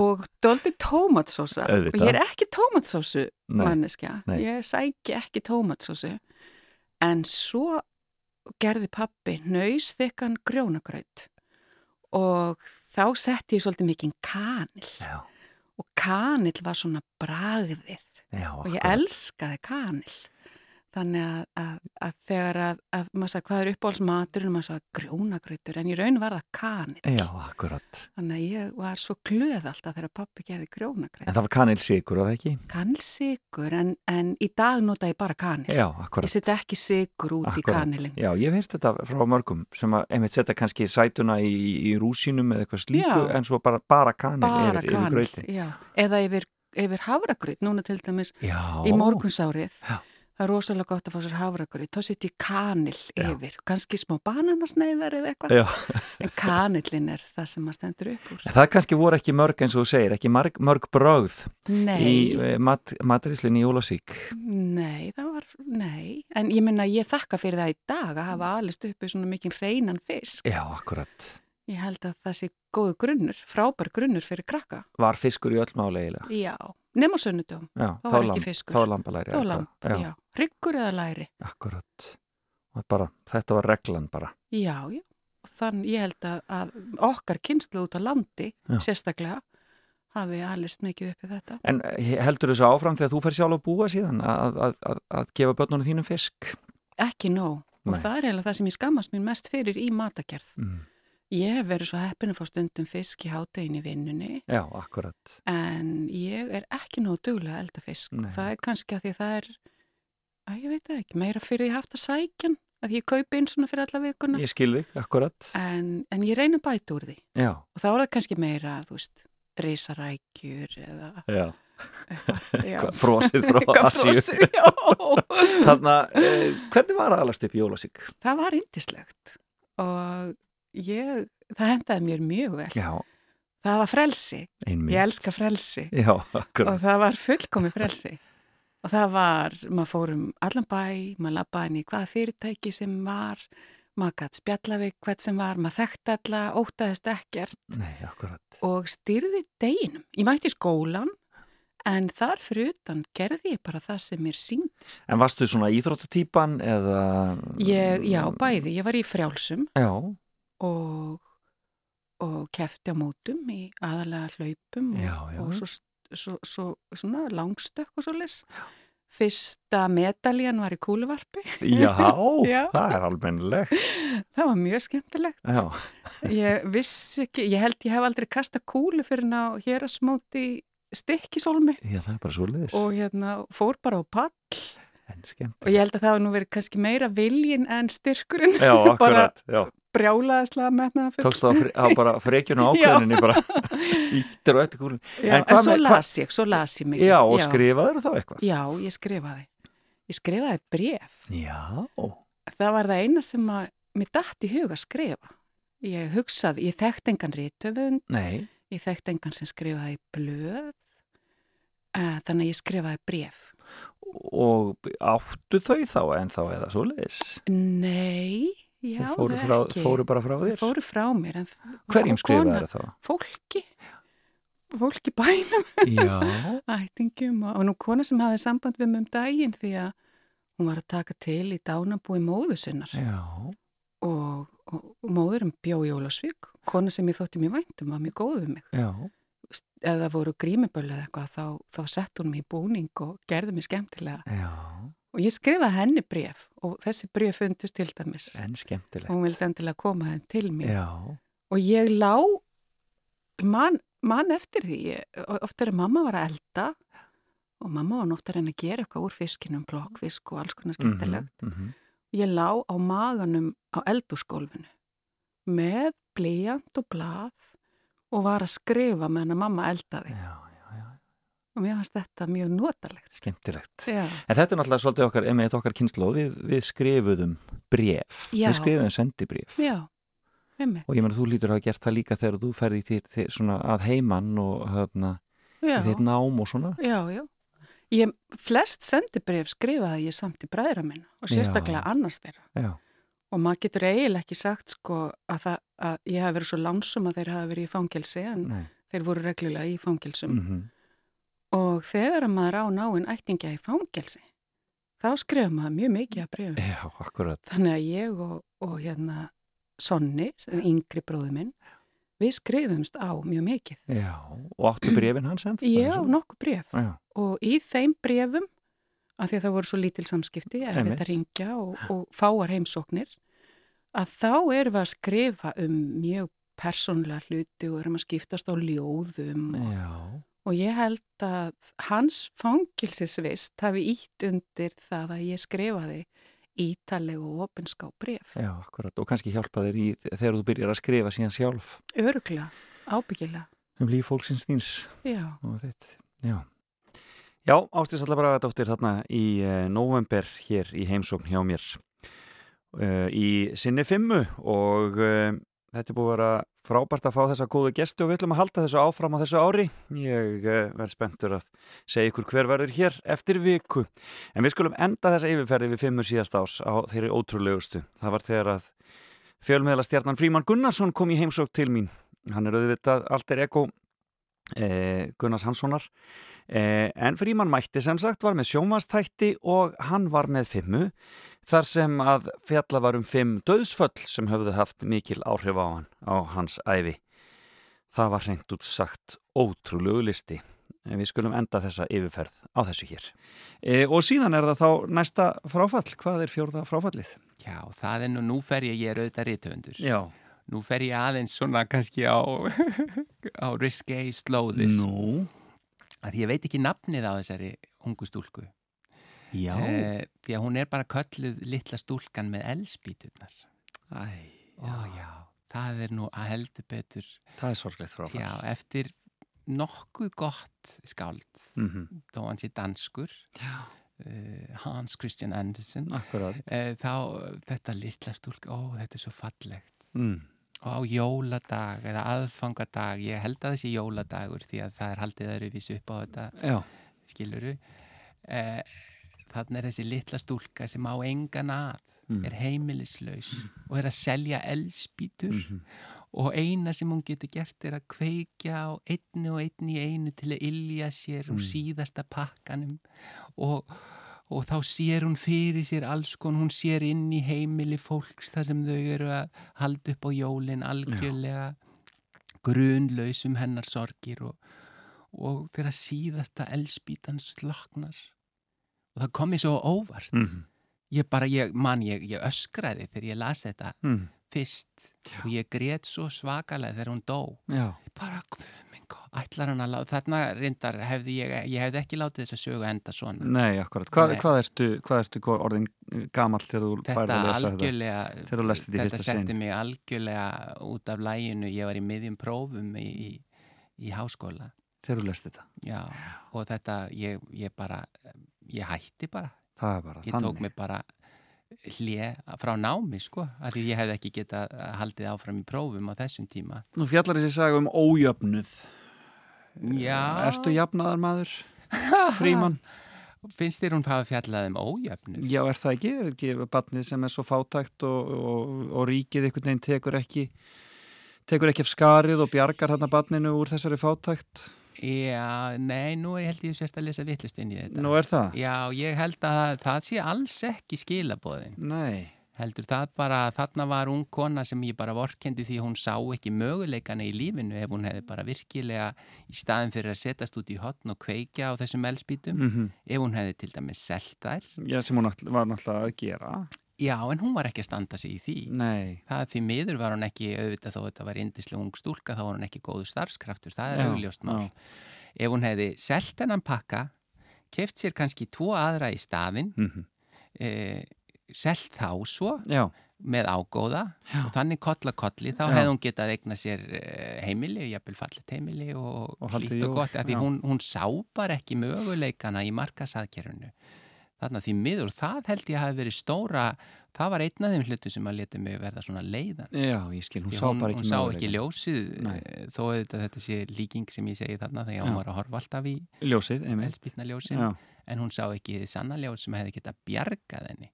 S7: og doldi tómatsósa og ég er ekki tómatsósu manneskja,
S1: nei.
S7: ég sæki ekki tómatsósu en svo gerði pappi nöysþykkan grjónagraut og þá setti ég svolítið mikið kanil
S1: Já,
S7: og kanil var svona bragðir
S1: já
S7: og ég elskaði kanil þannig að, að, að þegar að, að maður sagði hvað er uppáhaldsmatur og maður sagði grjónagrautur. En í raun var það kanil
S1: Já, akkurat.
S7: Þannig að ég var svo glöð alltaf þegar pappi gerði
S1: En
S7: grjónagraut
S1: það var kanilsikur, var það ekki?
S7: kanilsikur en, en í dag nota ég bara kanil
S1: Já,
S7: ég
S1: akkurat
S7: setja ekki sigur út í
S1: Akkúrat.
S7: kanilin
S1: Já, ég hef heyrt þetta frá mörgum sem að einmitt setja kannski sætuna í, í rúsínum eða eitthvað slíku
S7: Já.
S1: en svo bara, bara kanil
S7: bara
S1: yfir, yfir
S7: kanil
S1: grautin.
S7: já. eða yfir, yfir havragraut núna til dæmis
S1: Já,
S7: í morgunsárið.
S1: Já.
S7: Það er rosalega gott að fá sér havragraut þá setja ég kanil
S1: Já.
S7: yfir kannski smá bananasneiðar eða eitthvað
S1: Já.
S7: en kanillin er það sem maður stendur upp úr
S1: En það kannski voru ekki mörg eins og þú segir, ekki mörg, mörg brögð
S7: nei,
S1: í eh, mat, mataríslunni í Jólasvík.
S7: nei, það var nei, en ég minna ég þakka fyrir það í dag að hafa alist uppi svona mikið hreinan fisk
S1: Já, akkurat.
S7: ég held að það sé góðu grunnur frábær grunnur fyrir krakka
S1: Var fiskur í öll máli eiginlega.
S7: já, nema sunnudum
S1: Já,
S7: Þá var ekki fiskur.
S1: Þá lambalæri.
S7: þá lamp, já, hryggur eða læri
S1: Akkurat. Og Bara, þetta var reglan bara.
S7: Já, já. Og Þann, ég held að, að okkar kynslu út á landi,
S1: Já.
S7: sérstaklega, hafi alist mikið uppi þetta.
S1: En eh, heldur þessu áfram þegar þú fer sjálf að búa síðan að, að, að, að gefa börnunum þínum fisk?
S7: Ekki nóg. Og
S1: Nei.
S7: það er eiginlega það sem ég skammast mér mest fyrir í matagerð.
S1: Mm.
S7: Ég hef verið svo heppin að fá stundum fisk í háttegin í vinnunni
S1: Já, akkurat.
S7: en ég er ekki nóg duglega að elda fisk.
S1: Nei.
S7: Það er kannski að því það er, að ég veit það ekki, meira fyrir því haft að sækjan, að ég kaupi inn svona fyrir alla vikuna.
S1: Ég skil þig, akkurat.
S7: En, en ég reyna að bæta úr því.
S1: Já,
S7: Og þá er það kannski meira, þú veist, risarækjur eða
S1: já.
S7: eitthvað.
S1: Frosið frá Asíu. Þannig að, eh, hvernig var að alast upp jólasík?
S7: það var indislegt og ég, það hendaði mér mjög vel.
S1: Já,
S7: Það var frelsi.
S1: einmitt.
S7: Ég elska frelsi
S1: Já,
S7: og það var fullkomi frelsi. Og það var, maður fór um allan bæ, maður labbaði inn í hvaða fyrirtæki sem var, maður gæti spjalla við hvert sem var, maður þekkti alla, ótaðist ekkert
S1: Nei,
S7: og styrði deginum. Ég mætti skólan en þar fyrir utan gerði ég bara það sem mér síndist.
S1: En varstu svona íþróttatýpan eða...
S7: Ég, já, bæði, ég var í frjálsum
S1: Já,
S7: og, og kefti á mótum í aðalega hlaupum
S1: Já, já.
S7: og svo, svo, svo, svona langstökk og svo les. Fyrsta medaljan var í kúluvarpi.
S1: já,
S7: Já.
S1: það er almennilegt.
S7: Það var mjög skemmtilegt.
S1: Já,
S7: Ég vissi ekki, ég held ég hef aldrei kasta kúlu fyrir ná hér að smóti stikkisólmi
S1: já, það er bara svo liðis.
S7: og hérna fór bara á pall og ég held að það hafa nú verið kannski meira viljin en styrkurinn.
S1: Já, akkurat, já.
S7: Brjálaðislega metnaða full.
S1: Tókstu á, fre á bara frekjun og ákveðinni bara íttir og eftir kúlun.
S7: Já,
S1: En
S7: en, svo las ég, svo las ég mikið.
S1: Já, og skrifaður þá eitthvað?
S7: Já, ég skrifaði. Ég skrifaði bref.
S1: Já.
S7: Það var það eina sem að mér dætt í huga að skrifa. Ég hugsaði, ég þekkt engan rítöfund,
S1: Nei.
S7: ég þekkt engan sem skrifaði blöð, uh, þannig að ég skrifaði bref.
S1: Og áttu þau þá en þá eða svo liðis?
S7: Nei, já,
S1: Þau fóru,
S7: það
S1: frá, fóru bara frá þér?
S7: fóru frá mér.
S1: Hverjum
S7: og kona-
S1: skrifaður þá?
S7: Fólki. Fólki bænum.
S1: Já.
S7: ættingum og, og nú kona sem hafði samband við mig um daginn því að hún var að taka til í dánabúi móðu sinnar
S1: Já.
S7: og, og, og móðurum bjó í Ólasvík kona sem ég þótti mjög væntum var mjög góð við mig
S1: Já.
S7: ef það voru grímibölu eða eitthvað þá, þá sett hún mig í búning og gerði mig skemmtilega
S1: Já.
S7: Og ég skrifaði henni bref og þessi bref fundust til dæmis
S1: En skemmtilegt.
S7: hún vildi endilega koma henni til mér
S1: Já.
S7: og ég lá mann man eftir því ég, oft er mamma var að elda og mamma var oft að reyna að gera eitthvað úr fiskinum plokkfisk og alls konar skemmtilegt
S1: Mm -hmm.
S7: ég lá á maganum á eldúsgólfinu með blíjant og blað og var að skrifa meðan mamma eldaði
S1: já.
S7: Og mér fannst þetta mjög notalegt
S1: Skemmtilegt.
S7: Já,
S1: En þetta er náttúrulega svolítið okkar, einmitt okkar kynnslóð, við, við skrifuðum bref.
S7: Já.
S1: Við skrifuðum sendibref.
S7: já, einmitt
S1: Og ég meina, þú lítur að hafa gert það líka þegar þú ferði til, til svona að heiman og hérna,
S7: já,
S1: þitt nám og svona.
S7: já, já Ég, flest sendibref skrifaði ég samt í bræðra minna og
S1: Já.
S7: sérstaklega annars þeirra
S1: Já.
S7: og maður getur eiginlega ekki sagt sko að, það, að ég hef verið svo lánsum að þeir hafa verið í fangelsi en
S1: Nei.
S7: þeir voru reglulega í fangelsum
S1: Mm
S7: og þegar að maður á náinn ættingja í fangelsi þá skrifa maður mjög mikið að brefum
S1: Já, akkurat.
S7: þannig að ég og, og hérna Sonni, er yngri bróðu minn við skrifumst á mjög mikið.
S1: Já, og áttu brefin hans enn?
S7: ég á nokkuð bref
S1: Já,
S7: og í þeim brefum af því að það voru svo lítil samskipti erfitt að ringja og, og fáar heimsóknir að þá erum við að skrifa um mjög persónlega hluti og erum að skiptast á ljóðum og,
S1: já,
S7: og ég held að hans fangilsisvist hafi ítt undir það að ég skrifaði ítaleg og opinská bref
S1: já, akkurat. Og kannski hjálpa þér í þegar þú byrjar að skrifa síðan sjálf
S7: öruglega, ábyggilega
S1: um líf fólksins þíns
S7: já,
S1: og þitt. Já. Já, Ástis Allabræðadóttir þarna í uh, november hér í heimsókn hjá mér uh, í sinni fimmu og uh, þetta er búið að vera frábært að fá þessa góðu gesti og við ætlum að halda þessu áfram á þessu ári. Ég uh, verð spenntur að segja ykkur hver verður hér eftir viku. En við skulum enda þessa yfirferði við fimmur síðast ás á þeirri ótrúlegustu. Það var þegar að fjölmiðla stjarnan Fríman Gunnarsson kom í heimsókn til mín. Hann er auðvitað alter eko eh, Gunnars Hanssonar eh, en Fríman mætti sem sagt var með sjómastætti og hann var með fimmu þar sem að fjalla var um fimm döðsföll sem höfðu haft mikil áhrif á hann á hans æfi Það var hreint út sagt ótrúlegu listi. En Við skulum enda þessa yfirferð á þessu hér. E, og síðan er það þá næsta fráfall. Hvað er fjórða fráfallið?
S8: Já, það er nú, nú fer ég, ég er auðvitað rithöfundur.
S1: Já.
S8: Nú fer ég aðeins svona kannski á, á risque slóðir.
S1: Nú.
S8: Að ég veit ekki nafnið á þessari ungu stúlku.
S1: Já.
S8: Eh, því að hún er bara kölluð litla stúlkan með já, það er nú að heldur betur.
S1: það er sorglegt fráfall.
S8: Já, eftir nokkuð gott skáld,
S1: Mm
S8: þó hann sé danskur, uh, Hans Christian Andersen, uh, þá þetta litla stúlka, ó þetta er svo fallegt.
S1: Mm.
S8: Og á jóladag eða aðfangadag, ég held að þessi jóladagur því að það er haldið öðruvísi upp á þetta,
S1: Já.
S8: skiluru. Uh, þannig er þessi litla stúlka sem á engan að,
S1: Mm.
S8: er heimilislaus og er að selja elspítur
S1: Mhm.
S8: og eina sem hún getur gert er að kveikja á einni og einni í einu til að ylja sér úr
S1: Mm.
S8: síðasta pakkanum og, og þá sér hún fyrir sér alls kon, hún sér inn í heimili fólks þar sem þau eru að halda upp á jólin algjörlega grunlausum hennar sorgir og, og þegar síðasta elspítan sloknar og það kom mér svo óvart
S1: Mm.
S8: ég bara, ég, man, ég, ég öskraði þegar ég las þetta
S1: Mm.
S8: fyrst og ég grét svo svakalega þegar hún dó
S1: Já.
S8: bara, góð, ætlar hann að láta þarna reyndar hefði ég, ég hefði ekki látið þess að sögu enda svona
S1: Nei, akkurat. Hvað,
S8: Nei.
S1: hvað ertu, hvað ertu orðin gamall þegar þú færði að lesa þetta? þetta
S8: þetta setti mig algjörlega út af læginu ég var í miðjum prófum í, í, í háskóla
S1: Þegar þú lest þetta.
S8: já, og þetta, ég, ég bara ég hætti bara,
S1: Það er bara
S8: ég
S1: þannig.
S8: tók mig bara hlje frá námi sko, af því ég hefði ekki getað haldið áfram í prófum á þessum tíma
S1: Nú fjallar þessi saga um ójöfnuð.
S8: já,
S1: Ertu jafnaðar maður? Fríman?
S8: finnst þér hún hafa fjallað um ójöfnu
S1: Já, er það ekki? Er ekki batnið sem er svo fátækt og, og, og ríkið einhvern veginn tekur ekki tekur ekki af skarið og bjargar þarna batninu úr þessari fátækt?
S8: Já, nei, nú held ég sérst að lesa vittlust inn í þetta.
S1: Nú er það?
S8: Já, ég held að það, sé alls ekki skilabóðin.
S1: Nei.
S8: Heldur það bara, þarna var ung kona sem ég bara vorkendi því hún sá ekki möguleikana í lífinu ef hún hefði bara virkilega í staðin fyrir að setjast út í hotn og kveikja á þessum elspítum,
S1: Mm
S8: ef hún hefði til dæmis selt þær.
S1: Já, sem hún var náttúrulega að gera.
S8: Já, en hún var ekki að standa sig í því.
S1: Nei.
S8: Það því miður var hún ekki, auðvitað þó þetta var indislega ung stúlka, þá var hún ekki góðu starfskraftur, það er augljóst mál. Ef hún hefði selt hennan pakka, keft sér kannski tvo aðra í staðinn,
S1: Mm
S8: e, selt þá svo
S1: Já.
S8: með ágóða
S1: Já.
S8: og þannig kolla kolli, þá hefði hún getað eigna sér eh, heimili, jafnvel fallit heimili og,
S1: Og
S8: hlýtt og gott, af því hún, hún sá bara ekki möguleikana í markasaðkerfunu. Þannig að því miður, það held ég hafi verið stóra, það var einn af þeim hlutu sem að leti mig verða svona leiðan.
S1: Já, ég skil, hún
S8: Því
S1: sá bara
S8: hún
S1: ekki
S8: sá
S1: möguleika.
S8: ekki ljósið,
S1: Nei.
S8: eh, þó auðvitað þetta sé líking sem ég segi þarna þegar
S1: Já.
S8: hún var að horfa alltaf í
S1: Ljósið, Já.
S8: en hún sá ekki þið sanna ljós sem hefði getað bjargað henni.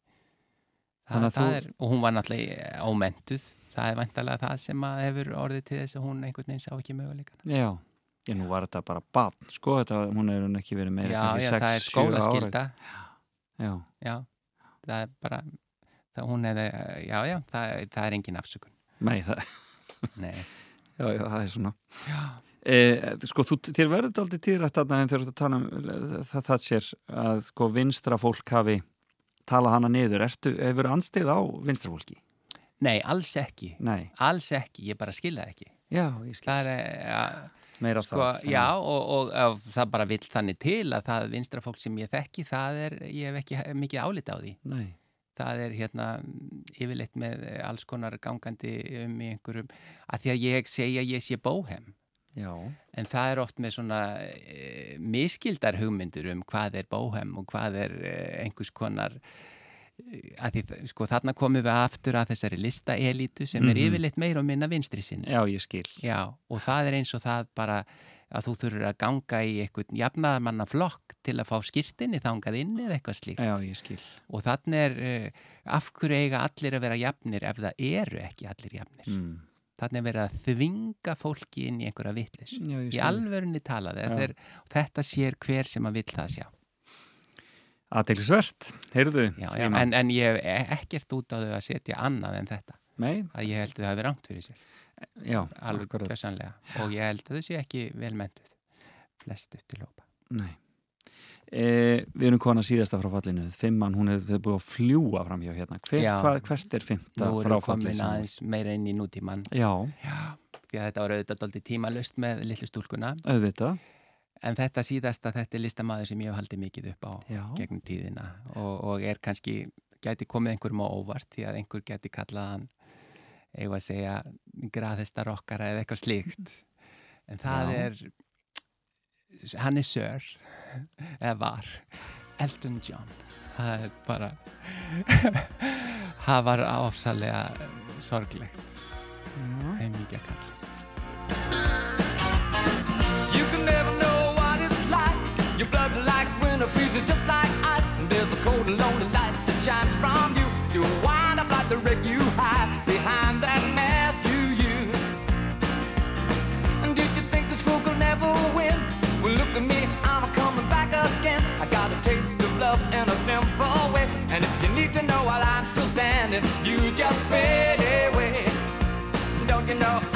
S1: Þannig að
S8: það
S1: þú-
S8: er, og hún var náttúrulega ómentuð, það er vantalega það sem að hefur orðið til þess að hún einhvern veginn sá ekki möguleikana.
S1: Já. Já, nú var þetta bara batn, sko, þetta, hún er hún ekki verið meira
S8: já,
S1: kannski
S8: já,
S1: 6,
S8: það er
S1: 7 ára.
S8: skólaskylda,
S1: Já,
S8: já, það er bara, það, hún er, já, já, það, það er engin afsökun.
S1: nei, það,
S8: Nei.
S1: já, já, það er svona.
S8: Já,
S1: E, sko, þú, þér verður þetta aldrei týrætt þarna en þegar þú ert að tala um það, það sér að sko vinstra fólk hafi talað hana niður. Ertu, hefur anstegð á vinstra fólki?
S8: Nei, alls ekki,
S1: Nei.
S8: alls ekki, ég bara skilða ekki.
S1: Já, ég skil.
S8: Það er, ja,
S1: Meira
S8: sko,
S1: það.
S8: já, og, og, og það bara vill þannig til að það vinstra fólk sem ég þekki, það er, ég hef ekki mikið álita á því.
S1: Nei.
S8: það er hérna yfirleitt með alls konar gangandi um í einhverjum, að því að ég segja ég sé bóhem,
S1: Já.
S8: en það er oft með svona e, miskildar hugmyndur um hvað er bóhem og hvað er e, einhvers konar að því, sko þarna komum við aftur að þessari listaelítu sem er
S1: Mhm.
S8: yfirleitt meira og minna vinstri sinni.
S1: Já, ég skil.
S8: Já, og það er eins og það bara að þú þurfur að ganga í einhvern jafnaðamanna flokk til að fá skýrtinni þangað inn eða eitthvað slíkt
S1: Já, ég skil.
S8: og þannig er uh, af hverju eiga allir að vera jafnir ef það eru ekki allir jafnir
S1: Mm.
S8: þannig er verið að þvinga fólki inn í einhverja
S1: ég
S8: í alvörunni talaði er, þetta sér hver sem að vill það sjá
S1: Aðeinsvert, heyrðu.
S8: já, já, en, en ég hef e- ekkert út á þau að setja annað en þetta.
S1: Nei,
S8: að ég held að það hefur rangt fyrir sér.
S1: Já,
S8: alveg
S1: akkurat.
S8: gjössanlega og ég held að þau sé ekki vel mentuð flest upp til hópa.
S1: Nei. E, við erum kona síðasta frá fallinu. Fimmann, hún þau er búið að fljúa fram hjá hérna. Hver,
S8: Já.
S1: hvað, hvert er fymta
S8: Nú
S1: frá
S8: erum við komin
S1: fallinu?
S8: aðeins meira inn í nútíman
S1: Já,
S8: því að þetta var auðvitað dálítið tímalust með litlu stúlkuna.
S1: Auðvitað
S8: en þetta síðasta, þetta er listamaður sem ég hef haldið mikið upp á
S1: Já.
S8: gegnum tíðina og, og er kannski gæti komið einhverjum á óvart því að einhver gæti kallað hann eigum að segja graðhestar okkara eða eitthvað slíkt. En það
S1: Já.
S8: er hann er sör eða var Elton John. Það er bara það var áfsalega sorglegt. Heimíkja kall
S9: need to know while I'm still standing, you just fade away. Don't you know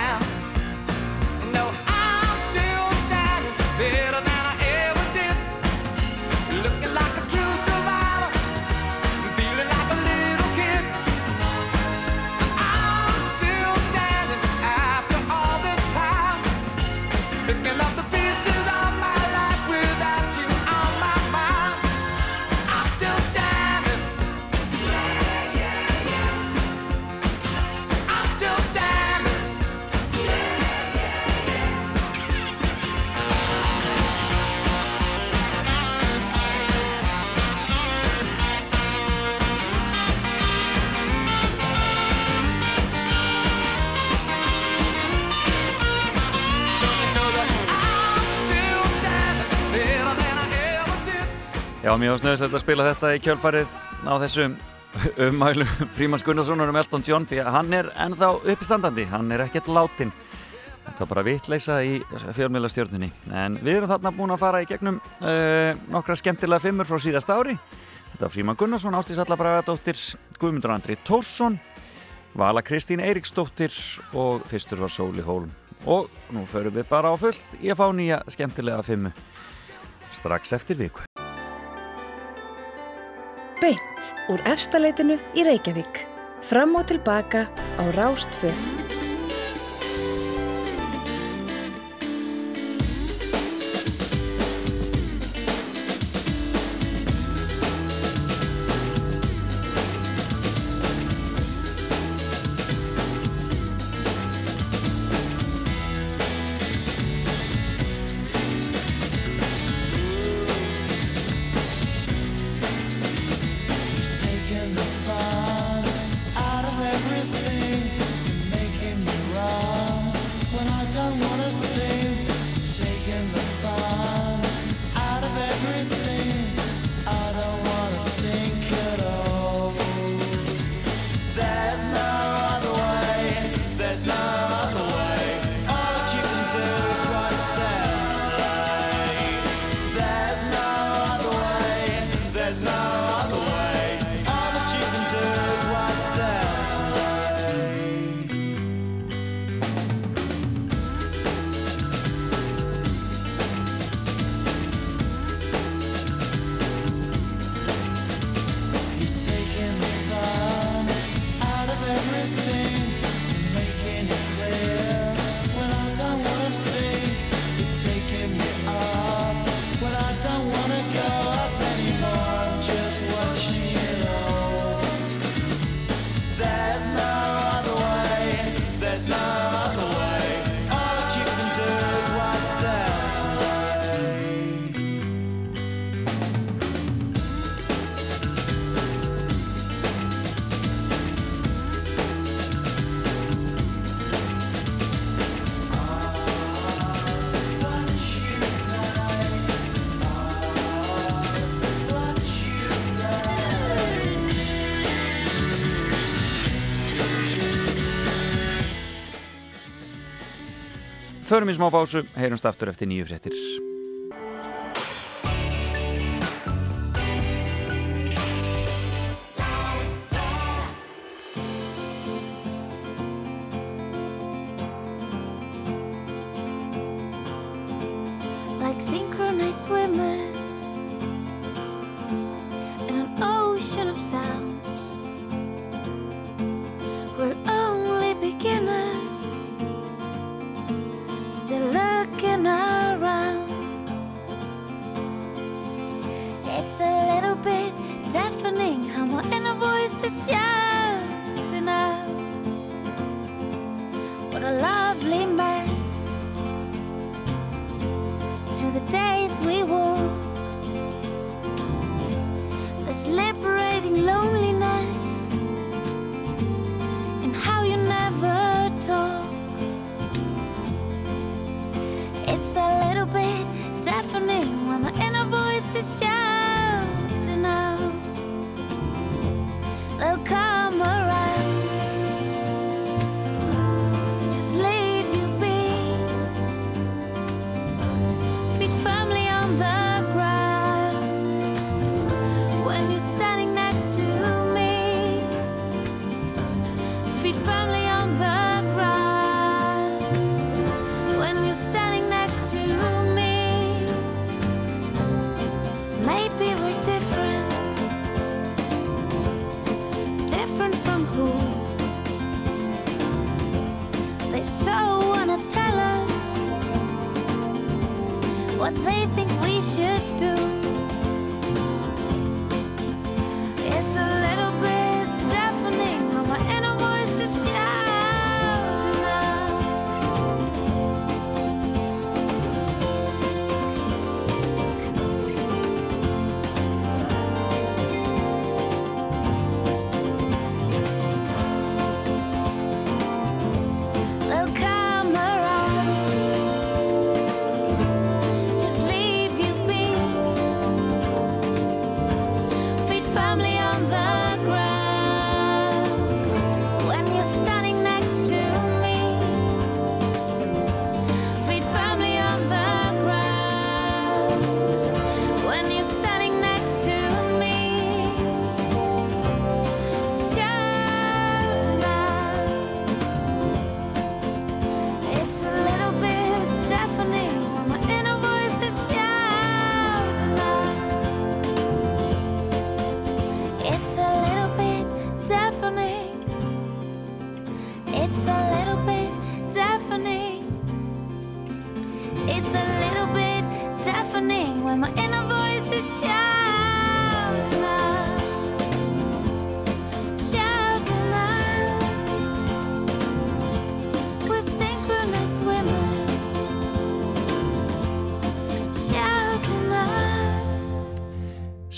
S1: Já, var snöðslega að spila þetta í kjölfarið á þessum ummælu Frímans Gunnarssonar um Elton John því að hann er ennþá uppistandandi, hann er ekkert látin þetta var bara vitleisa í fjölmjöla stjórnunni en við erum þarna búin að fara í gegnum uh, nokkra skemmtilega fimmur frá síðasta ári. Þetta var Fríman Gunnarsson, Ástís Allabragadóttir Guðmundur Andri Tórsson Vala Kristín Eiríksdóttir og fyrstur var Sóli Hólm. Og nú förum við bara á fullt í að fá nýja skemmtilega fimmu strax eftir viku
S10: Beint úr efstaleitinu í Reykjavík. Fram og tilbaka á Rástfö.
S1: Förum í smá básu, heyrumst aftur eftir nýju fréttir.
S11: like synchronized swimmers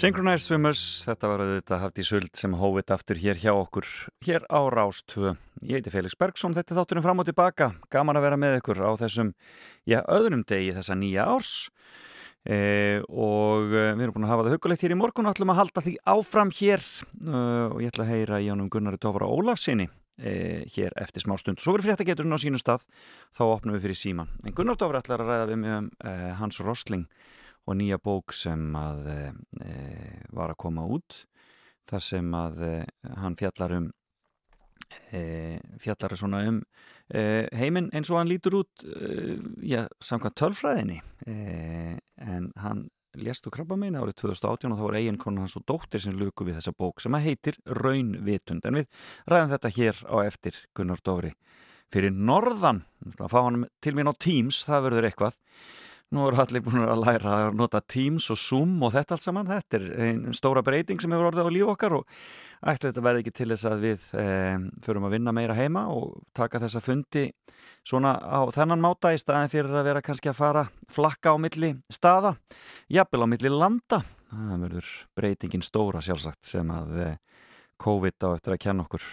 S1: Synchronized Swimmers, þetta var auðvitað haft í suld sem hófið aftur hér hjá okkur, hér á Rás 2. Ég heiti Felix Bergsson, þetta þátturinn fram og tilbaka, gaman að vera með ykkur á þessum, já, öðrum degi þessa nýja árs e, og e, við erum búin að hafa það hugulegt hér í morgun og ætlum að halda því áfram hér e, og ég ætla að heyra í honum Gunnari Tófara Ólafsinni e, hér eftir smá stund. Svo verður fréttageturinn á sínum stað, þá opnum við fyrir síman. En Gunnar Tófara ætlar að ræða við mig og nýja bók sem að e, var að koma út þar sem að e, hann fjallar um e, fjallar svona um heiminn eins og hann lítur út já, samkvæmt tölfræðinni. En hann lést úr krabba meina árið 2018 og þá var eiginkonu hans og dóttir sem luku við þessa bók sem að heitir Raunvitund. En við ræðum þetta hér á eftir Gunnar Dófri fyrir norðan, að fá hann til mín á Teams, það verður eitthvað Nú eru allir búin að læra að nota Teams og Zoom og þetta allt saman. Þetta er einn stóra breyting sem hefur orðið á líf okkar og ætla þetta verði ekki til þess að við e, förum að vinna meira heima og taka þessa fundi svona á þennan máta í staðin fyrir að vera kannski að fara flakka á milli staða, jafnvel á milli landa. Það verður breytingin stóra sjálfsagt sem að e, COVID á eftir að kenna okkur.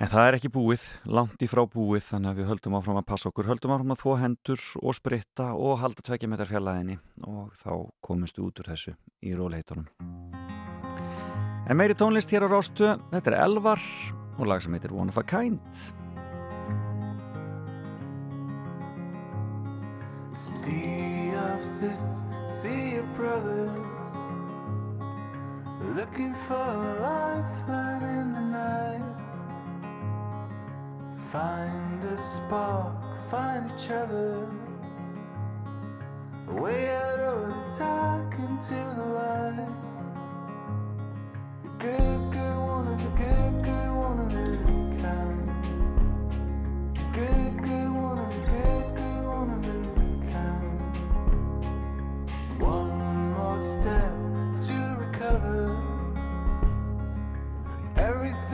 S1: En það er ekki búið, langt í frá búið, þannig að við höldum áfram að passa okkur, höldum áfram að þvó hendur og spritta og halda tveikja metrar fjallaðinni og þá komumstu út úr þessu í róleitunum. En meiri tónlist hér á Rástu, þetta er Elvar og lag sem heitir One of a Kind.
S10: Sea of sisters, sea of brothers Looking for a lifeline in the night Find a spark, find each other. A Way out of the dark into the light. Good, good, one of the good, good, one of the kind. Good, good, one of the good, good, one of the kind. One more step to recover. Everything.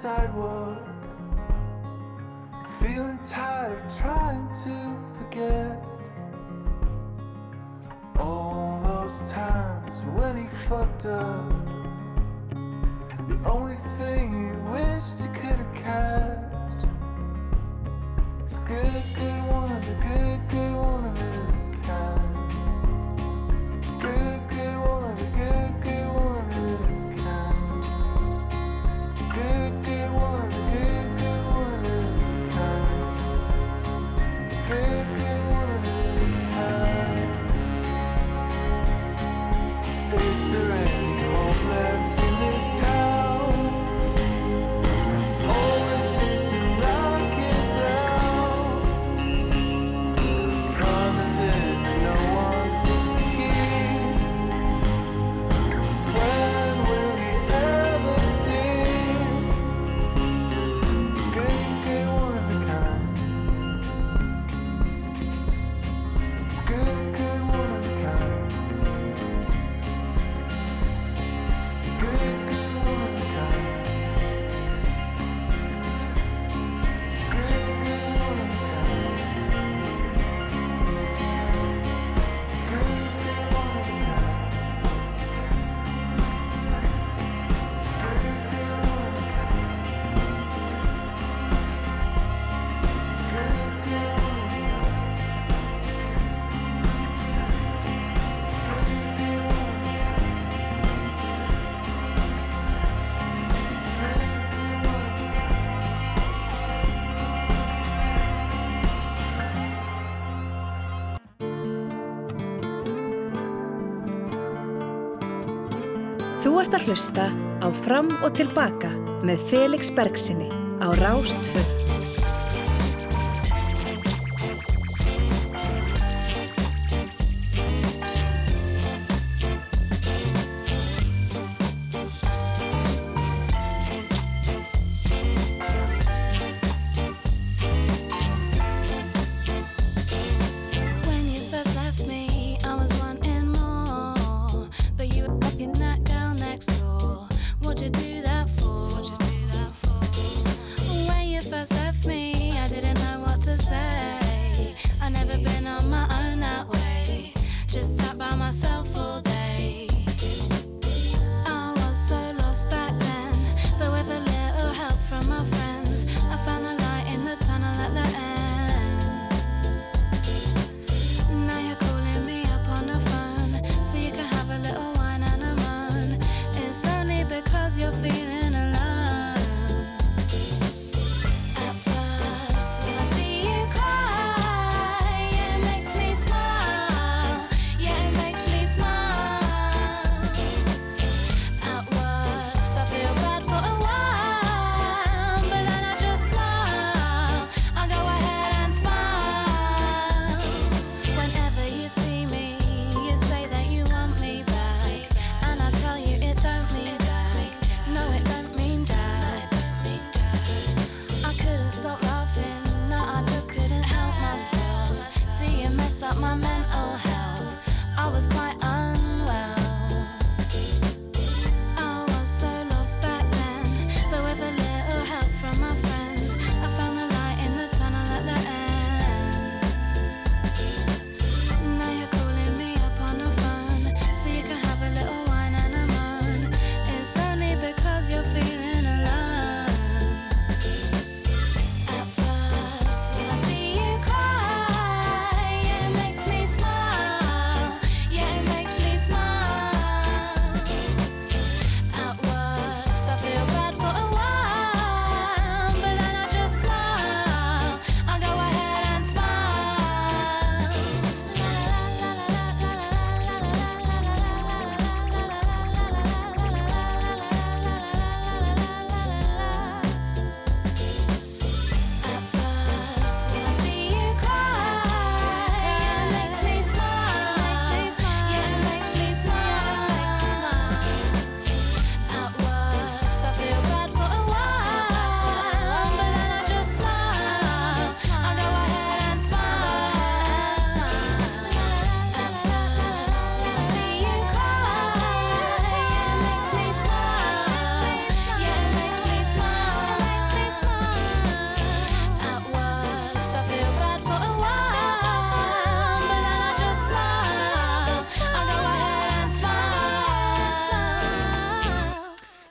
S10: sidewalk. Feeling tired of trying to forget all those times when he fucked up. The only thing
S12: að hlusta á Fram og Tilbaka með Felix Bergsinni á
S13: Rástföld.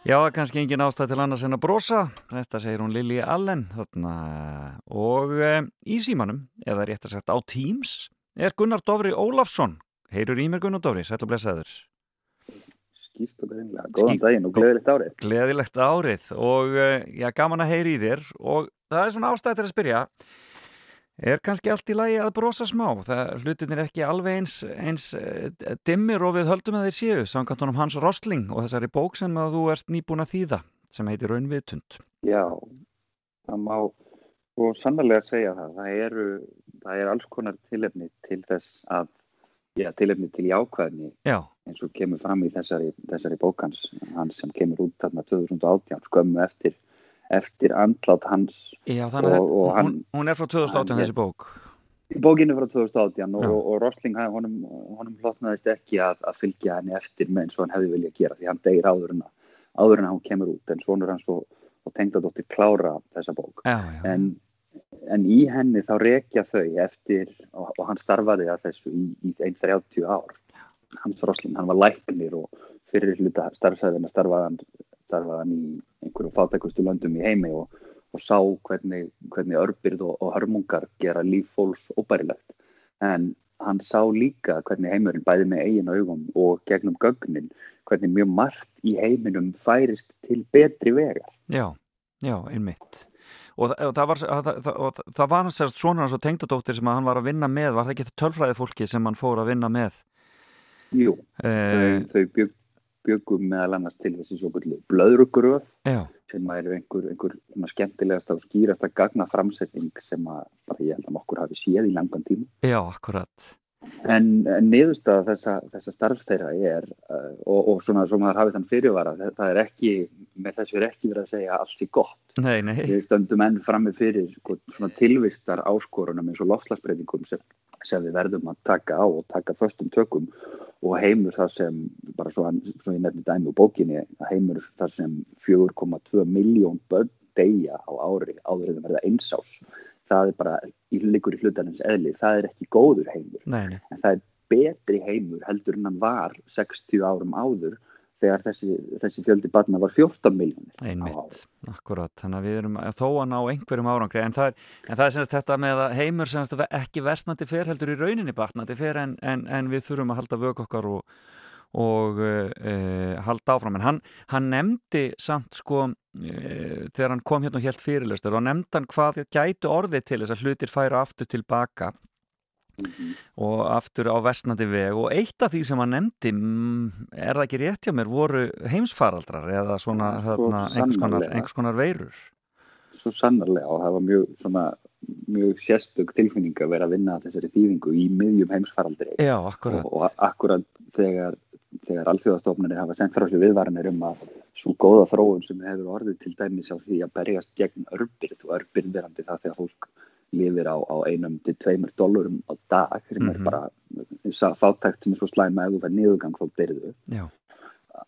S1: Já, kannski engin ástæð til annars en að brosa. Þetta segir hún Lili Allen. Þarna. Og e, í símanum, eða rétt að sagt á Teams, er Gunnar Dofri Ólafsson. Heyrur í mér Gunnar Dofri, sætla blessaður.
S14: Skýrt og greinlega. Góðan daginn og gleðilegt árið.
S1: Gleðilegt árið og e, já, gaman að heyri í þér og það er svona ástæð til að spyrja. Er kannski allt í lagi að brosa smá? Það hlutin er ekki alveg eins, eins eh, dimmir og við höldum að þeir séu samkvæmt honum Hans Rostling og þessari bók sem að þú ert nýbúin að þýða sem heitir Raunviðtund.
S14: Já, það má og sannlega segja það. Það eru, það er alls konar tilefni til þess að, já, tilefni til jákvæðni
S1: Já,
S14: eins og kemur fram í þessari, þessari bókans, hans sem kemur út þarna 2018, skömmu eftir, eftir andlát hans
S1: já þannig að hún, hún er frá 2018
S14: hann-
S1: þessi bók.
S14: Bókinu frá 2018 og, og, og Rosling, hann- honum, honum hlotnaðist ekki að, að fylgja henni eftir með eins og hann hefði viljað gera því hann degir áður en, að- hann kemur út en svonur hans og, og tengdadóttir klára þessa bók.
S1: Já, já.
S14: En, en í henni þá rekja þau eftir og, og hann starfaði að þessu í, í einn 30 ár. Hans Rosling, hann var læknir og fyrir hluta starfsæðina starfaði hann, starfaði hann í einhverju fátækustu löndum í heimi og og sá hvernig, hvernig örbyrð og, og hörmungar gera líf fólks óbærilegt. En hann sá líka hvernig heimurinn bæði með eigin augum og gegnum gögnin, hvernig mjög margt í heiminum færist til betri vegar.
S1: Já, já, einmitt. Og, þa- og það var, það, það, það var sérst svona hans og tengdadóttir sem hann var að vinna með, var það ekki tölfræði fólki sem hann fór að vinna með?
S14: Jú,
S1: Eh,
S14: þau, þau bjög, bjögum meðal annars til þessi svo blöðrugröð sem eru einhver, einhver svona skemmtilegasta og skýrasta gagnaframsetning sem að ég held að okkur hafi séð í langan tíma.
S1: já, akkurat.
S14: En, en niðurstaða þessa, þessa starfstæra er, uh, og, og svona sem maður hafið þann fyrirvara, það, það er ekki, með þessu er ekki verið að segja að allt er gott.
S1: Nei, nei,
S14: Við stöndum enn frammi fyrir sko, svona tilvistar áskorunum eins og lofslagsbreytingum sem, sem við verðum að taka á og taka föstum tökum og heimur það sem, bara svo, svo ég nefni dæmi úr bókinni, heimur það sem 4,2 miljón börn deyja á ári áður en verða einsás. Það er bara, í líkur í hlutarnins eðli, það er ekki góður heimur
S1: nei, nei.
S14: en það er betri heimur heldur en hann var 60 árum áður þegar þessi, þessi fjöldi barna var 14 miljónir á.
S1: Einmitt, akkurat, þannig að við erum að- þó að ná einhverjum árangri, en það er, en það er semst þetta með að heimur semst ekki versnandi fer heldur í rauninni batnandi fer en, en, en við þurfum að halda vök okkar og, og uh, halda áfram, en hann, hann nefndi samt sko uh, þegar hann kom hérna og helt fyrirlöstur og nefndi hann hvað gætu orðið til þess að hlutir færa aftur tilbaka og aftur á vestnandi veg. Og eitt af því sem hann nefndi mm, er það ekki rétt hjá mér voru heimsfaraldrar eða svona
S14: svo
S1: þarna, einhvers, konar, einhvers konar veirur?
S14: Svo sannarlega. Og það var mjög, svona, mjög sérstök tilfinning að vera að vinna þessari þýðingu í miðjum heimsfaraldri.
S1: Já, akkurat.
S14: Og, og akkurat þegar, þegar alþjóðastofnarnir hafa sendt frá sér viðvaranir um að svo góða þróun sem hefur orðið til dæmis á því að berjast gegn örbyrð og örbyrð verandi það þegar fólk lifir á, á einum til tveimur dollurum á dag. Sem er
S1: Mhm.
S14: bara sá, fátækt sem er svo slæma ef þú fær niðurgang þá byrðu
S1: Já,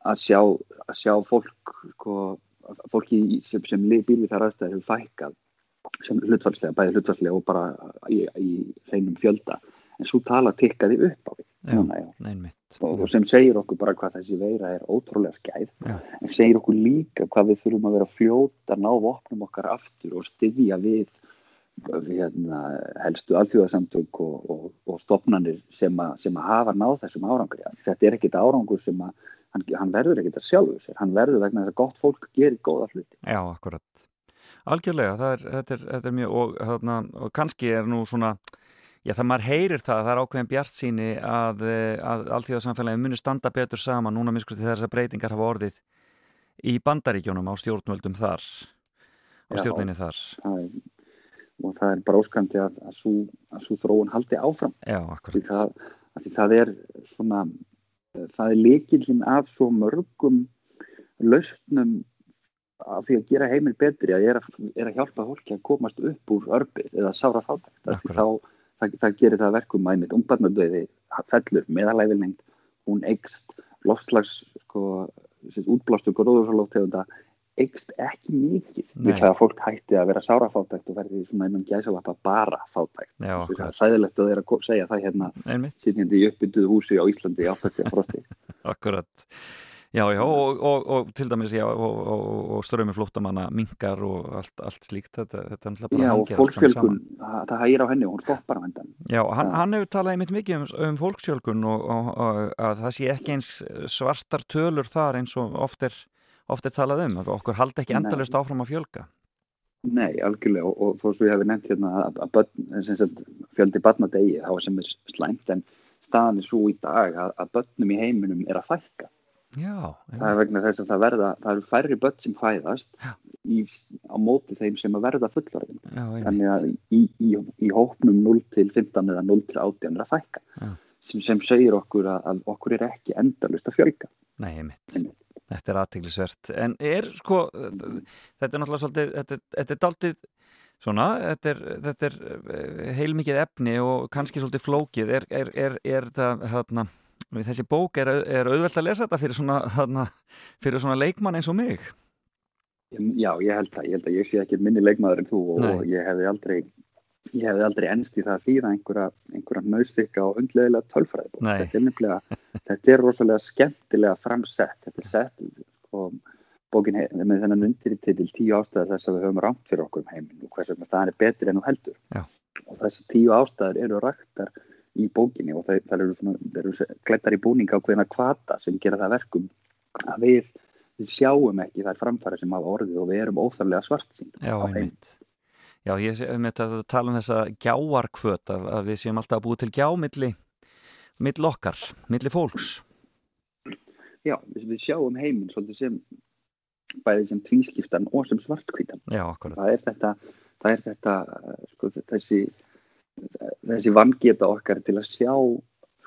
S14: að sjá, að sjá fólk sko, fólki sem, sem býr við þar aðstæður hefur fækkað sem hlutfalslega, bæði hlutfalslega og bara í, í hreinum fjölda. En svo tala tikkaði upp á
S1: einmitt.
S14: Og, og sem segir okkur bara hvað þessi veira er ótrúlega skæð
S1: Já.
S14: en segir okkur líka hvað við þurfum að vera fljóta ná vopnum okkar aftur og styðja við, hérna, helstu alþjóðasamtök og, og, og stopnanir sem, a, sem að hafa náð þessum árangri. Þetta er ekkit árangur sem að hann, hann verður ekkit að sjálfu sér, hann verður vegna þess að gott fólk gerir góða hluti.
S1: Já, akkurat. Algjörlega, er, þetta, er, þetta er mjög og, þarna, og kannski er nú svona já það maður heyrir það, það er ákveðin bjart síni að, eh, að allþjóðasamfélagi muni standa betur saman, núna miskusti þess að breytingar hafa orðið í bandaríkjónum á stjórnvöldum þar á
S14: Já.
S1: stjórninni þar.
S14: Það er, og það er bara óskandi að, að, svo, að svo þróun haldi áfram.
S1: Já,
S14: því það, að því það er svona það er leikillin af svo mörgum lausnum af því að gera heimil betri að er að, er að hjálpa fólki að komast upp úr örbið eða sára fátækt. Þá, það, það gerir það að verkum að einmitt ungbarnadauði fellur meðalæfilningd hún eikst loftslags sko, útblástu gróðursalóftegunda eikst ekki mikið
S1: Nei.
S14: við það að fólk hætti að vera sára fátækt og verði svona innan gæsalappa bara fátækt það er sæðilegt að þeirra segja það hérna sitjandi í uppbyttuðu húsi á Íslandi í 80 frosti
S1: Akkurat. Já, já, og, og, og til dæmis, já, og, og, og strömi flóttamanna minkar og allt, allt slíkt, þetta, þetta er bara
S14: Já, og
S1: saman.
S14: það, það hægir á henni og hún stoppar á hendan.
S1: Já, hann, hann hefur talað einmitt mikið um, um og, og að það sé ekki eins svartar tölur þar eins og oft er, oft er talað um, að okkur haldi ekki endalust áfram að fjölga.
S14: Nei, algjörlega og, og þó svo ég hefði nefnt hérna að, að börn, sem fjöldi barnadegi þá sem er slæmt en staðan er svo í dag að, að börnum í heiminum er að fækka.
S1: Já,
S14: Það er vegna þess að það verða, það eru færri börn sem fæðast í, á móti þeim sem að verða fullorðin.
S1: Já, einmitt.
S14: Þannig að í, í, í hópnum 0 til 15 eða 0 til 18 er að fækka sem, sem segir okkur að, að okkur er ekki endalust að fjölga.
S1: Nei, einmitt. Þetta er aðteglisvert. En er sko, þetta er náttúrulega svolítið, þetta, þetta er daldið svona, þetta er, þetta er eh, heilmikið efni og kannski svolítið flókið. Er, er, er, er það, hérna, þessi bók, er, er auðvelt að lesa þetta fyrir svona, hérna, fyrir svona leikmann eins og mig?
S14: Já, ég held það. Ég held að ég sé ekki minni leikmaður en þú og,
S1: Nei.
S14: og ég hefði aldrei ég hefði aldrei ennst í það að þýða einhverja, einhverja nöðstikka og undlegilega tölfræði
S1: Nei.
S14: þetta er nefnilega, þetta er rosalega skemmtilega framsett, þetta er sett sko, bókin he- með þennan undirtitil tíu ástæður þess að við höfum rámt fyrir okkur um heiminn og hvers vegna staðan er betri en þú heldur
S1: Já.
S14: og þessi tíu ástæður eru raktar í bókinni og það, það eru, svona, það eru klættar í búninga á hverjana kvata sem gera það verkum að við, við sjáum ekki þær framfæri sem hafa orðið og við erum óþarlega svart sín
S1: Já. Já, ég sé um þetta að tala um þessa gjáarkvöt að, að við séum alltaf að búið til gjá milli, milli okkar, milli fólks.
S14: Já, við, sjáum heiminn svolítið sem bæði sem tvískiptan og sem svartkvítan.
S1: Já, akkurat.
S14: Það er þetta, það er þetta sko, þessi, þessi vangeta okkar til að sjá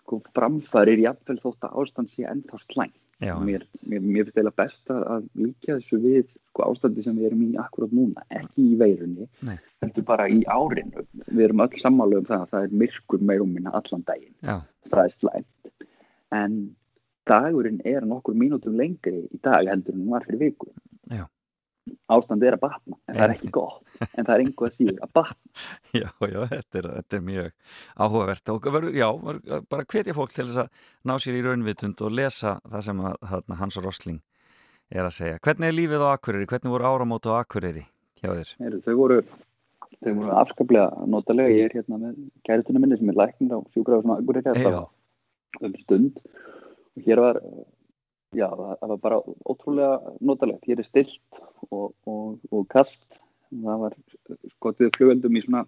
S14: sko, framfærir jafnvel þótt að ástand sé ennþá slæm.
S1: Já.
S14: Mér, mér, mér finnst eiginlega best að, að líka þessu við sko, ástandi sem við erum í akkurat núna, ekki í veirunni,
S1: Nei.
S14: heldur bara í árinu. Við erum öll sammála um það að það er myrkur meir um minna allan daginn.
S1: Já.
S14: Það er slæmt. En dagurinn er nokkur mínútum lengri í dag heldur en hann var fyrir viku.
S1: Já.
S14: Ástandi er að batna, en það er ekki gott. En það er einhver að síður að batna.
S1: Já, já, þetta er, þetta er mjög áhugavert og verður, já, verður, bara hvetja fólk til þess að ná sér í raunvitund og lesa það sem að, þarna, Hans Rosling er að segja. Hvernig er lífið á Akureyri? Hvernig voru áramót á Akureyri hjá þér?
S14: Heru, þau, voru, voru afskaplega notalega. Ég er hérna með kæritunum minni sem er læknir á sjúkraðum Akureyri
S1: Já.
S14: alltaf um stund. Og hér var, já, það var bara ótrúlega notalegt. Hér er stilt og, og, og kast. Það var skotið flugveldum í svona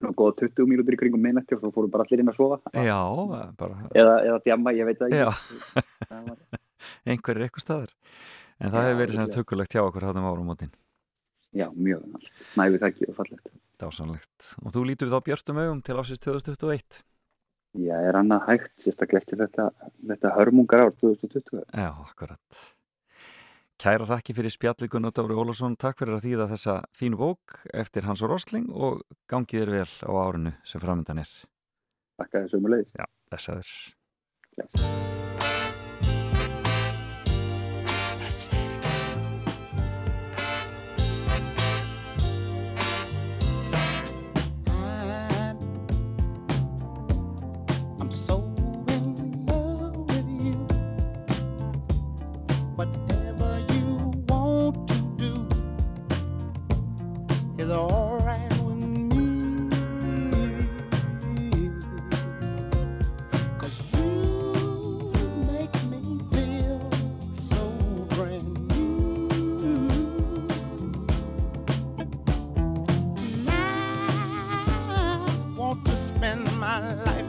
S14: svona góða 20 mínútur í kringum minnætti og svo fóru bara allir inn að sofa.
S1: Já, bara,
S14: Eða, eða djamma, ég veit það ekki. Það var,
S1: einhverjir eitthvað staðar. En það hefur verið semst hugulegt hjá okkur hátum áramótin.
S14: já, mjög. Næfið þakki og fallegt.
S1: Dásanlegt. Og þú lítur þá björtum augum til ásins 2021.
S14: Já, er annað hægt, sérstaklega eftir þetta, þetta hörmungar ár 2020.
S1: Já, akkurat. Kæra þakki fyrir spjallið Gunnar Dóri Ólafsson. Takk fyrir að þýða þessa fínu bók eftir Hans og Rosling og gangið þér vel á árinu sem framöndan er.
S14: Takk að um leiðis.
S1: Já, blessaður.
S15: I'm my life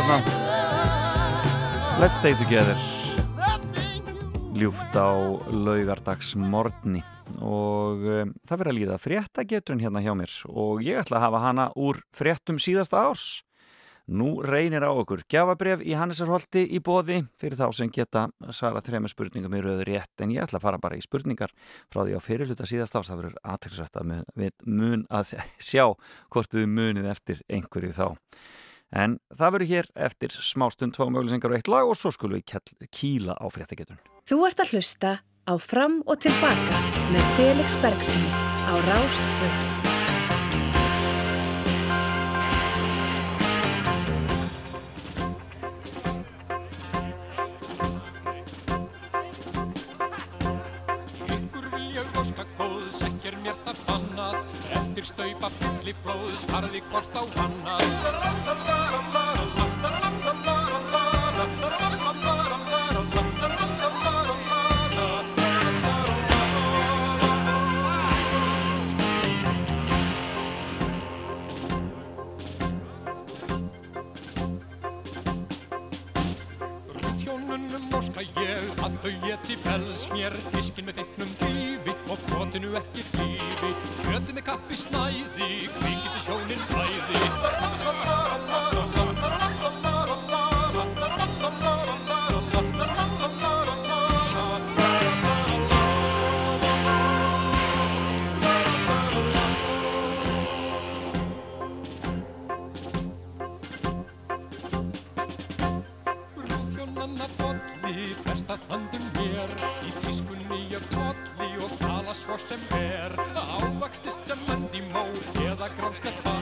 S1: hérna Let's stay together. Ljúft á laugardags morgni og um, það verður að líða fréttageturinn hérna hjá mér. Og ég ætla að hafa hana úr fréttum síðasta árs. Nú reynir á okkur gjafabref í Hannesarholti í bóði fyrir þá sem geta svara þrema spurningum í rauður rétt. En ég ætla að fara bara í spurningar frá því á fyrirluta síðast árs. Það verður aðtilsvægt að mun að sjá hvort við munið eftir einhverju þá. En það verður hér eftir smástund tvá mögulesengar og eitt lag og svo skulum við kýla á fréttagetun.
S12: Þú ert að hlusta á Fram og Tilbaka með Felix Bergsinni á Rástfjörn.
S16: Eftir staupa fylli flóðs, farði hvort á annað. Brúðhjónunum óska ég að þau geti pels mér Fiskin með feiknum lífi og brotinu ekki hlífi Kjöti með kappi snæði, kvikið til sjónin bæði sem er Ávakstist sem land í mó eða grásketta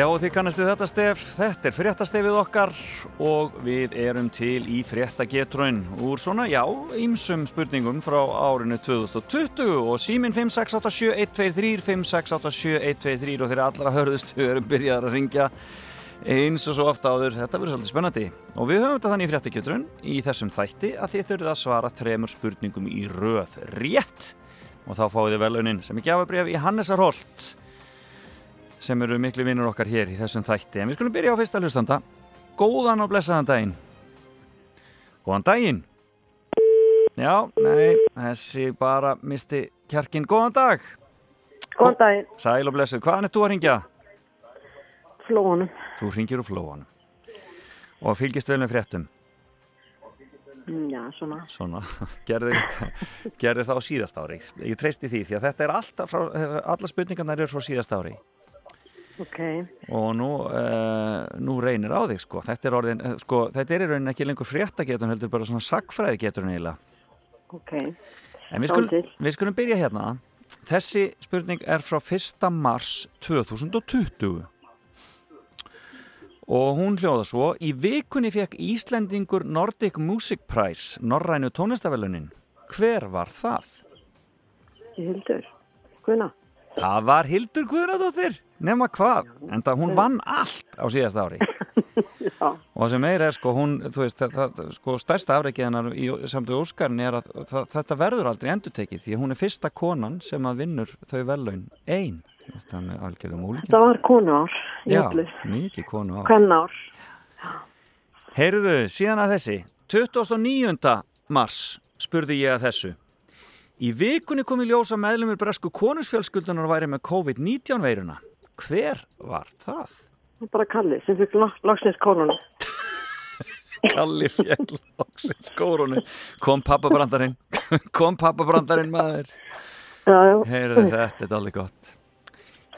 S1: Já, og þið kannastu þetta stef, þetta er fréttastefið okkar og við erum til í fréttagetraun úr svona, já, ýmsum spurningum frá árinu 2020 og símin 5687123, 5687123 og þeirra allra hörðustu erum byrjaðar að ringja eins og svo ofta áður, þetta verður svolítið spennandi. Og við höfum þetta þannig í fréttagetraun í þessum þætti að þið þurfið að svara þremur spurningum í röð rétt. Og þá fáið þið velunin sem er gjafabrif í Hannesarholt sem eru miklu vinnur okkar hér í þessum þætti. En við skulum byrja á fyrsta hlustanda. Góðan og blessaðan daginn. Góðan daginn. Já, nei, þessi bara misti kjarkin. Góðan dag.
S17: Góðan daginn.
S1: Sæl og blessuð. Hvaðan er þú að ringja?
S17: Flóanum.
S1: Þú ringir úr flóanum. Og fylgist vel með fréttum.
S17: Mm, Já, svona.
S1: Svona, gerðir, gerðir það á síðast ári. Ég treysti því því að þetta er alltaf alla spurningarnar eru frá síðast ári.
S17: Ok.
S1: Og nú, uh, nú reynir á þig, sko. Þetta er orðin, eh, sko, þetta er í rauninni ekki lengur fréttagetun, heldur bara svona sagfræði getur eiginlega.
S17: Ok.
S1: En við skulum, við skulum byrja hérna. Þessi spurning er frá 1. mars 2020 og hún hljóða svo Í vikunni fekk Íslendingur Nordic Music Prize Norrænu tónlistavelunin. Hver var það?
S17: Hildur. Guðna.
S1: Það var Hildur Guðnadóttir, nema hvað, en það hún vann allt á síðast ári. Og það sem meira er sko, hún, þú veist, það, það, sko, stærsta afreikið hennar í samt og Óskarni er að það, þetta verður aldrei endurtekið því að hún er fyrsta konan sem að vinnur þau vellaun ein. Það
S17: var konu ár.
S1: Já, mikið konu á.
S17: Hvern ár.
S1: Heyrðu, síðan að þessi, 29. mars spurði ég að þessu. Í vikunni kom í ljós að meðlumur bresku konusfjölskyldunar væri með COVID-19 veiruna. Hver var það?
S17: Bara Kalli sem fikk loksins kólunum.
S1: Kalli fjell loksins kórunu. Kom pappabrandarinn, kom pappabrandarinn maður. Heyrðu, þetta er alveg gott.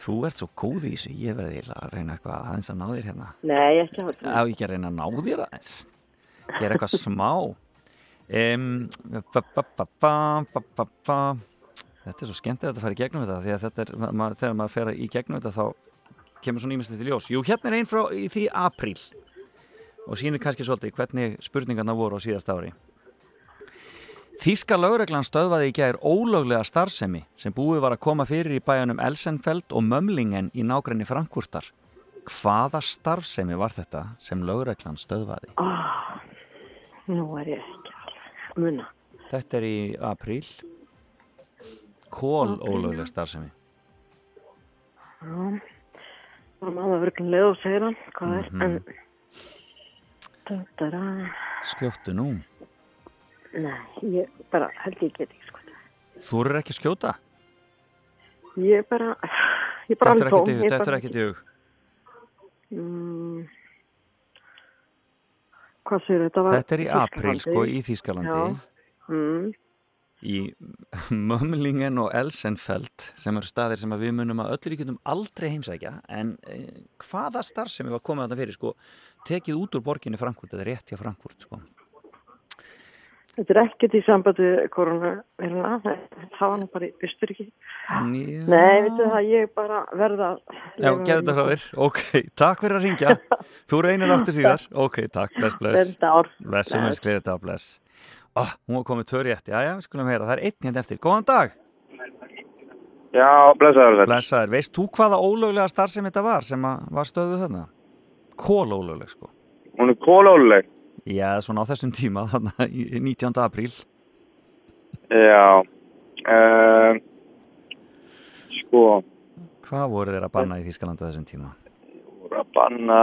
S1: Þú ert svo góð í þessu, ég veði að reyna eitthvað aðeins að ná þér hérna.
S17: Nei, ekki að
S1: Á ekki að reyna að ná þér aðeins. Gera eitthvað smá. Þetta er svo skemmtilegt að fara í gegnum þetta því að þetta er, ma þegar maður fer í gegnum þetta þá kemur svona ímestið til ljós. Jú, hérna er einn frá því apríl og sýnir kannski svolítið hvernig spurningarna voru á síðast ári. Þíska lögreglan stöðvaði í gær ólöglega starfsemi sem búið var að koma fyrir í bæjanum Elsenfeld og Mömlingen í nágrenni Frankúrtar. Hvaða starfsemi var þetta sem lögreglan stöðvaði?
S17: Ah, nú er ég. Muna.
S1: Þetta er í apríl. Kól
S17: Apríl.
S1: ólöglega starfsemi.
S17: Já. Það maður verður leið og segir hann hvað er.
S1: Mhm.
S17: En þetta er að...
S1: Skjóttu nú.
S17: Nei, ég bara held ég get ekki sko.
S1: Þú eru ekki að skjóta?
S17: Ég bara... Ég bara
S1: Þetta er ekki dug,
S17: ég
S1: þetta er
S17: bara-
S1: ekki dug.
S17: Mm, hvað segir þetta? Var
S1: Þetta er í apríl
S17: Þýskalandi.
S1: sko í Þýskalandi.
S17: Mm.
S1: Í Mömlingen og Elsenfeld sem eru staðir sem að við munum að öllu ríkjum aldrei heimsækja en eh, hvaða starfsemi var komið þarna fyrir sko tekið út úr borginni Frankfurt eða rétt hjá Frankfurt sko.
S17: Þetta er ekkert í sambandi koronaviruna, það var nú bara í Östuríki.
S1: Já.
S17: Nei, veitu það, ég bara verða að...
S1: Já, geð þetta frá þér. Ok, takk fyrir að ringja. Þú reynir aftur síðar. Ok, takk, bless, bless.
S17: Gleðilegt ár.
S1: Bless, um við skriðið þetta, bless. Ó, hún var komið tvö rétt. Já, já, við skulum heyra. Það er einn hérna eftir. Góðan dag.
S18: Já, blessaður.
S1: Blessaður. Veist þú hvaða ólöglega starfsemi þetta var sem að var stöðuð þarna? Kólólögleg, sko.
S18: Hún er kólóluleg.
S1: Já, svona á þessum tíma, þarna í 19. apríl.
S18: Já. Uh, sko,
S1: Hvað voru þeir að banna í Þískalandi á þessum tíma?
S18: voru að banna,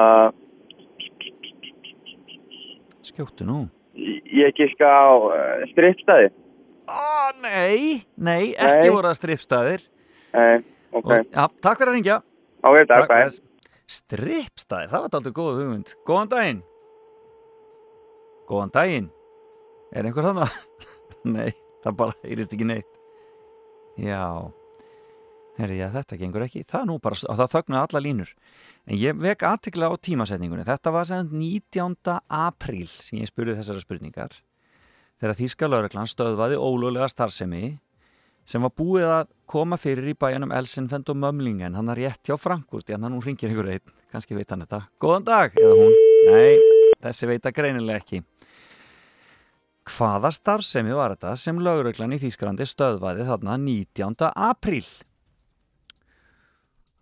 S1: Skjóttu nú.
S18: ég giska á uh, strippstæði.
S1: Ó, nei, nei, ekki
S18: Nei.
S1: voru það strippstæðir.
S18: Nei, ok.
S1: Og, já, takk fyrir að ringja.
S18: Ok, takk,
S1: bless. Strippstæðir, það var aldrei góð hugmynd. Góðan daginn. Góðan daginn. Er einhver þannig? nei, það bara heyrist ekki neitt. Já. Herri, já, þetta gengur ekki. Það nú bara, og það þögnuði alla línur. En ég vek aðtikla á tímasetningunni. Þetta var sem sagt 19. apríl sem ég spurði þessara spurningar. Þegar Þíska lauruglan stöðvaði ólöglega starfsemi sem var búið að koma fyrir í bæjanum Elsenfend og Mömlingen, hann er rétt hjá Frankfurt, en hann hún ringir ykkur einn, kannski veit hann þetta. Góðan dag, eða hún. Nei, þessi veit að greinilega ekki. Hvaða starfsemi var þetta sem lauruglan í Þýskalandi stöðvaði þarna 19. apríl?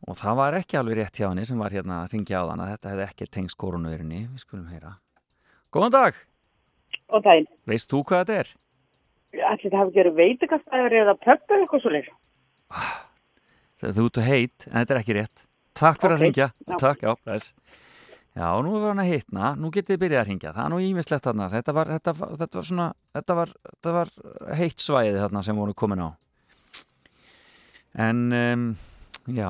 S1: Og það var ekki alveg rétt hjá henni sem var hérna að ringja á þann að þetta hefði ekki tengst koronavirinni. Við skulum heyra. Góðan dag,
S17: Og daginn.
S1: veist þú hvað þetta er?
S17: Ætli það hafi gerið veitingastæður eða pöppu eða eitthvað svo leir.
S1: Þú ert heit, en þetta er ekki rétt. Takk fyrir
S17: Ok,
S1: að ringja.
S17: já.
S1: Takk, já, bless. Já, nú er hann að hitna, nú getið þið byrjað að ringja, það er nú ímislegt þarna, þetta var, þetta, þetta var svona, þetta var, þetta var heitt svæðið þarna sem voru komin á. En, um, já,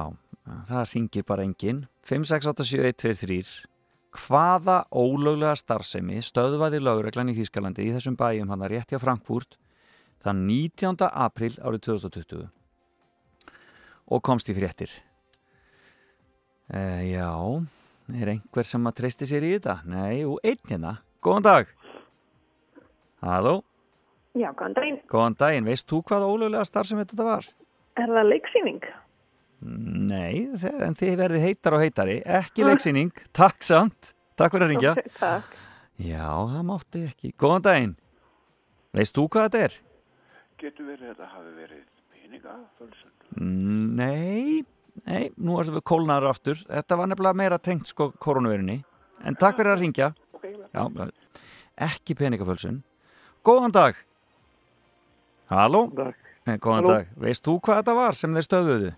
S1: það ringir bara enginn, 5687123, hvaða ólöglega starfsemi stöðvaði lögreglan í Þýskalandi í þessum bæjum hann rétt hjá Frankfurt þann 19. april árið 2020 og komst í fréttir. Uh, já, er einhver sem að treysti sér í þetta? Nei, jú, einn hérna. Góðan dag. Halló,
S19: Já, góðan daginn.
S1: góðan daginn. Veist þú hvað ólöglega starfsemi þetta var?
S19: Er það leiksýning?
S1: Nei, en þið verðið heitar og heitari. Ekki leiksýning. Takk samt. Takk fyrir að ringja.
S19: Ok, takk.
S1: Já, það mátti ekki. Góðan daginn. Veist þú hvað þetta er?
S20: Getur verið að þetta hafi verið peningafölsun?
S1: Nei, nei, nú erum við kólnaður aftur. Þetta var nefnilega meira tengt sko koronavirunni. En takk fyrir að ringja. Já, ekki peningafölsun. Góðan dag. Halló?
S21: Dag.
S1: Góðan
S21: Halló.
S1: dag. Veist þú hvað þetta var sem þeir stöðuðu?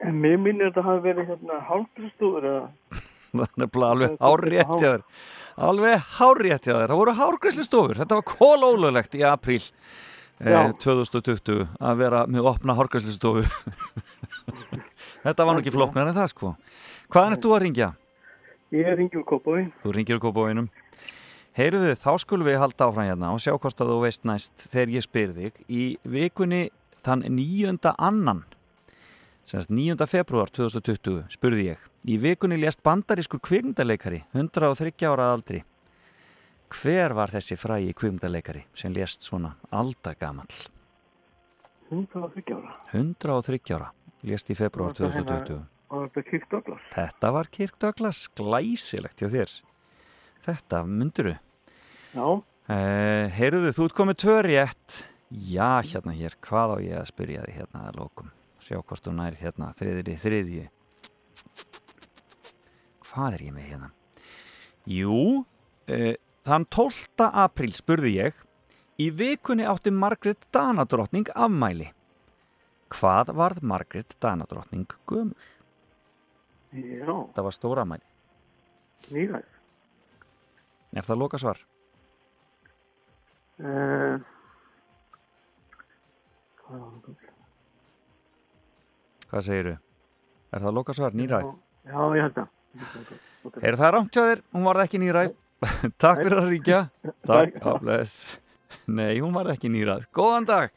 S21: En mér minnir þetta hafi verið hérna hálfgristúður eða
S1: Það er nefnilega alveg þér. Alveg þér. Það voru hárgræslistofur. Þetta var kólólulegt í apríl eh,
S21: Já.
S1: 2020 að vera með opna hárgræslistofu. Þetta var nú ekki flóknar en það sko. Hvaðan ert þú að ringja?
S21: ég er ringjum kópói.
S1: Þú ringir úr kópáinum. Heyruðu, þá skulum við halda áfram hérna og sjá hvort að þú veist næst þegar ég spyr þig. Í vikunni þann 9. annan, semst 9. februar 2020, spurði ég. Í vikunni lést bandarískur kvikmyndaleikari, 103 ára aldri. Hver var þessi frægi kvikmyndaleikari sem lést svona aldargamall?
S21: 130 ára.
S1: 103 ára, lést í februar 2020.
S21: Og þetta er Kirk Douglas.
S1: Þetta var Kirk Douglas, glæsilegt hjá þér. Þetta mynduru.
S21: Já.
S1: Uh, heyruðu, þú ert komið tvö rétt. Já, hérna hér, hvað á ég að spyrja því hérna að lókum. Sjá hvort þú nær hérna, þriðri, þriðju. Hvað er ég með hérna? Jú, uh, þann 12. apríl spurði ég, í vikunni átti Margrét Danadrottning afmæli. Hvað varð Margrét Danadrottning gömul?
S21: Já.
S1: Það var stóra afmæli.
S21: Nýræð.
S1: Er það loka svar?
S21: Uh, hvað var það?
S1: Hvað segiru? Er það loka svar? Nýræð?
S21: Já, ég held það.
S1: Er það rámt hjá þér? Hún varð ekki nýræð. Takk fyrir að ríkja. Takk. Já, bless. Nei, hún varð ekki nýræð. Góðan dag.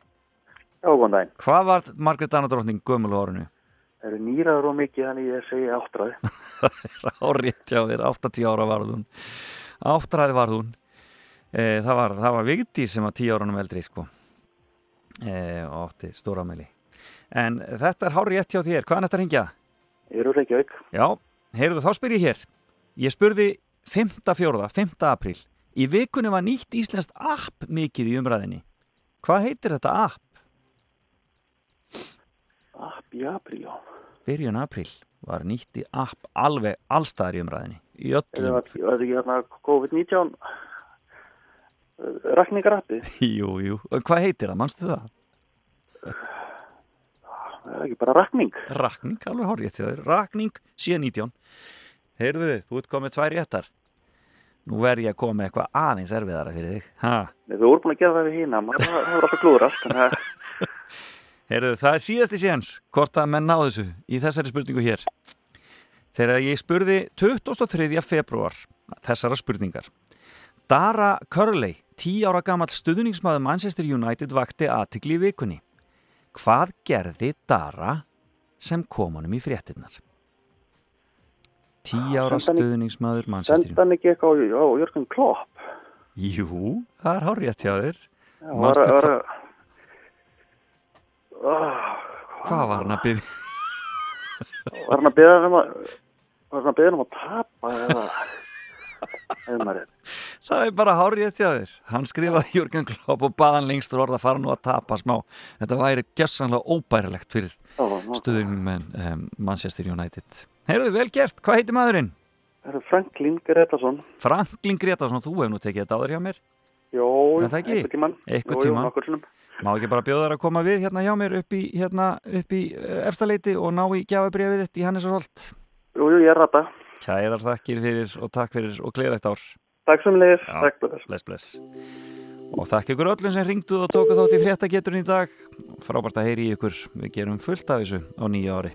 S18: Já, góðan daginn.
S1: Hvað var Margrét Danadrottning gömul á orðinu?
S18: Það eru nýraður og mikið, þannig ég segi áttræði.
S1: Það er árétt hjá þér. 80 ára varð hún. Áttræði varð hún. E, það var, það var Vigdís sem var 10 árunum eldri, sko. E, og átti stóramæli. En þetta er hár rétt hjá þér. Hvaðan þetta ringja?
S18: Ég eru Reykjavík.
S1: Já, heyrðu þá spyr ég hér. Ég spurði 5. fjóruða, 5. apríl. Í vikunni var nýtt íslenskt app mikið í umræðinni. Hvað heitir þetta app?
S18: App í apríl, já.
S1: Byrjun apríl var nýtt í app alveg allstaðar í umræðinni. Í öllum.
S18: það er það ekki hérna COVID-19 rakningarappið?
S1: jú, jú. Hvað heitir það? Manstu það?
S18: Það er ekki bara rakning.
S1: Rakning, alveg hárið til þér. Rakning 719. Heyrðu þið, þú ert komið tvær réttar. Nú verð ég að koma með eitthvað aðeins erfiðara fyrir þig. Ha?
S18: Nei, Við vorum búin að gera það við hína, það hefur alltaf glúrast. Að
S1: Heyrðu, það er síðasti séns hvort að menn ná þessu í þessari spurningu hér. Þegar ég spurði 23. februar þessara spurningar. Dara Curley, 10 ára gammal stuðningsmaður Manchester United vakti aðtikli í vikunni. Hvað gerði Dara sem kom honum í fréttinnar? 10 ára
S18: í-
S1: stuðningsmaður Manchester
S18: sendi hann ekki eitthvað á, Jörgen Klopp.
S1: Jú, það er hárið hjá þér.
S18: Já, var, Ah,
S1: Hvað var hann að byggja?
S18: var hann að hann um að var hann að hann um að tapa eða
S1: Það er bara hárið hjá þér. Hann skrifaði Jörgen Klopp og baðan lengst úr orða að fara nú að tapa smá. Þetta væri gjössanlega óbærilegt fyrir stuðningum með um, Manchester United. Heyrðu, vel gert. Hvað heitir maðurinn?
S18: Það er Franklin Gretarsson.
S1: Franklin Gretarsson, þú hefur nú tekið þetta áður hjá mér.
S18: Jó,
S1: Er það ekki?
S18: einhvern
S1: Má ekki bara bjóða þær að koma við hérna hjá mér upp í, hérna, upp í eh, efstaleiti og ná í gjafabriðið þitt í Hannesarsholt?
S18: Jú, jú, ég er ræta.
S10: Kærar þakkir fyrir og takk fyrir og glera eitt ár.
S18: Takk sem leiðis, takk bless.
S10: Bless, bless. Og þakk ykkur öllum sem ringduð og tókuð þátt í fréttageturinn í dag. Frábært að heyri ykkur, við gerum fullt af þessu á nýja ári.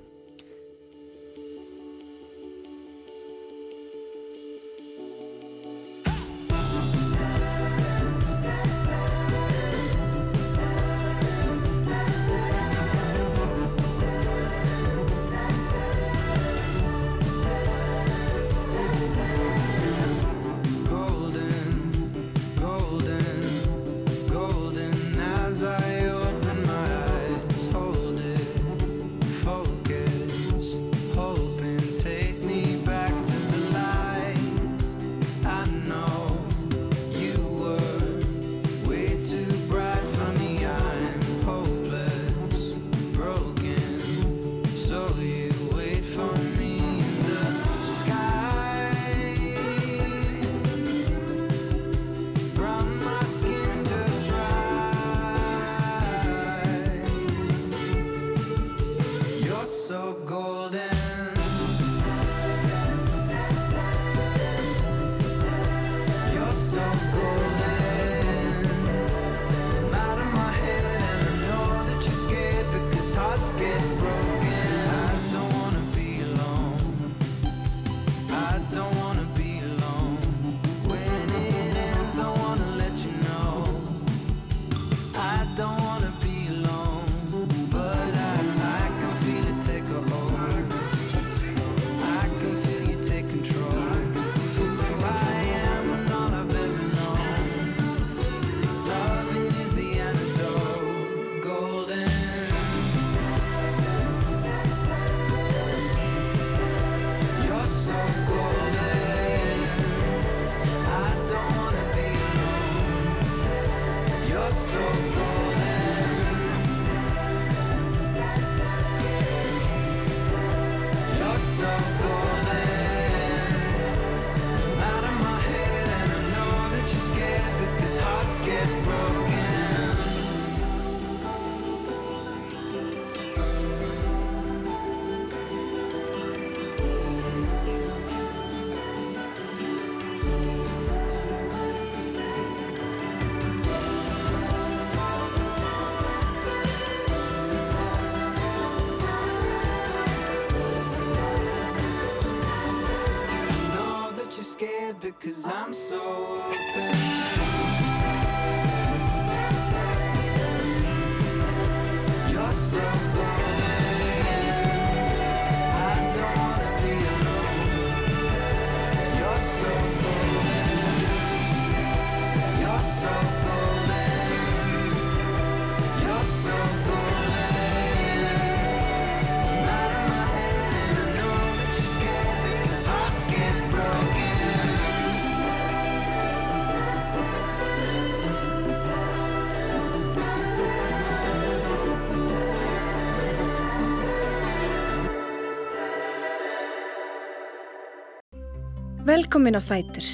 S11: Velkomin á Fætur.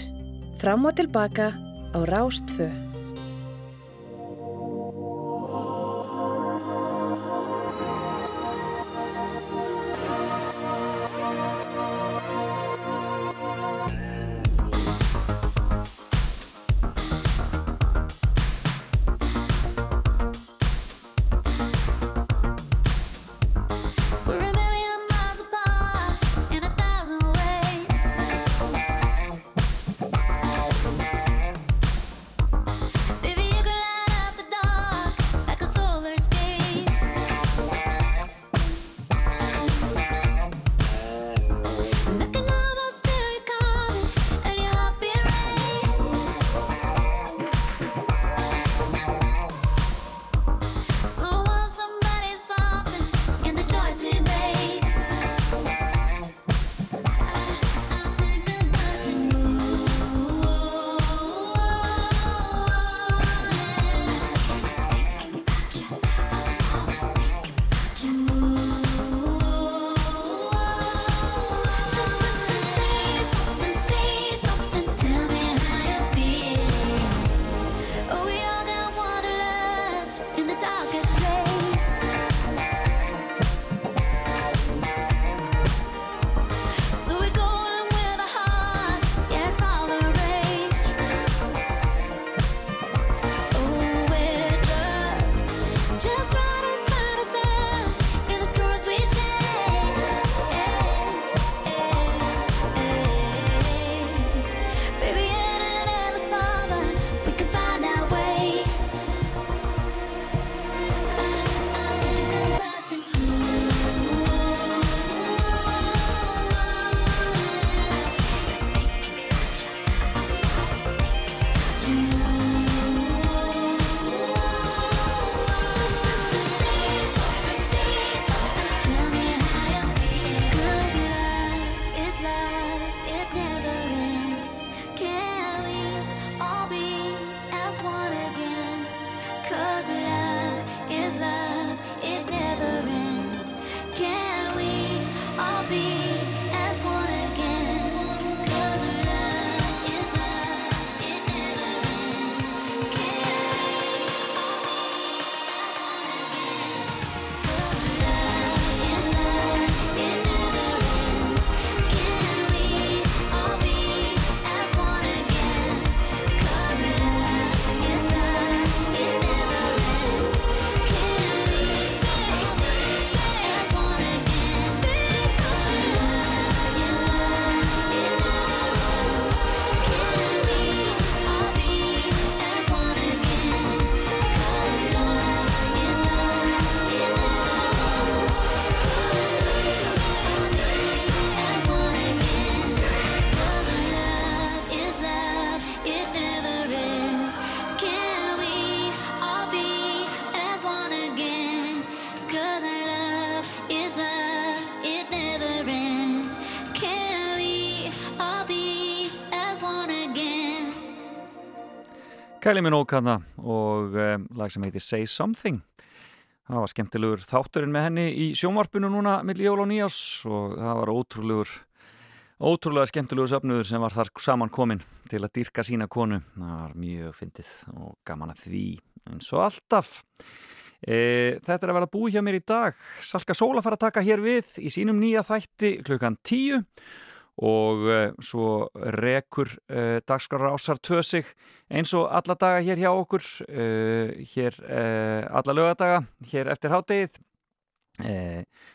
S11: Fram og tilbaka á
S1: Rástföð. Um, lag sem heitir Say Something. Það var skemmtilegur þátturinn með henni í sjónvarpinu núna milli jól og nýjás og það var ótrúlegur ótrúlega skemmtilegur söfnuður sem var þar saman komin til að dýrka sína konu. Það var mjög fyndið og gaman að því eins og alltaf. E, Þetta er að vera búið hjá mér í dag. Salka Sóla fara að taka hér við í sínum nýja þætti klukkan tíu. og uh, svo rekur uh, dagskar rásar tvö sig eins og alla daga hér hjá okkur uh, hér alla lögadaga hér eftir hádegið.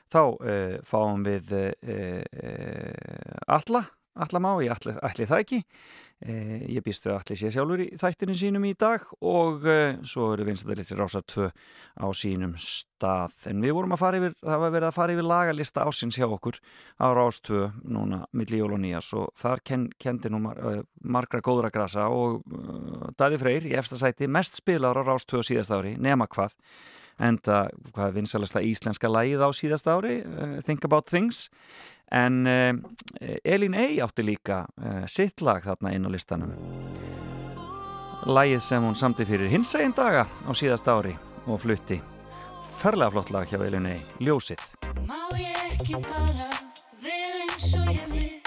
S1: Þá fáum við alla alla má, ég ætli, ætli það ekki? eh, ég býstu að ætli sé sjálfur í þættinu sínum í dag og eh, svo eru vinstadalistir rása 2 á sínum stað. En við vorum að fara yfir, það var verið að fara yfir lagalista ásins hjá okkur á rás 2 núna milli jól og nýjas og þar ken, kendi nú mar, uh, margra góðra grasa og uh, Daði Freyr í efsta sæti mest spilar á rás 2 síðast ári, nema hvað enda hvað vinsalasta íslenska lægið á síðast ári uh, Think About Things en uh, Elín Ey átti líka uh, sitt lag þarna inn á listanum. Lægið sem hún samti fyrir hins egin daga á síðast ári og flutti. Ferlega flott lag hjá Elín Ey, Ljósið.
S13: Má ég ekki bara vera eins og ég vil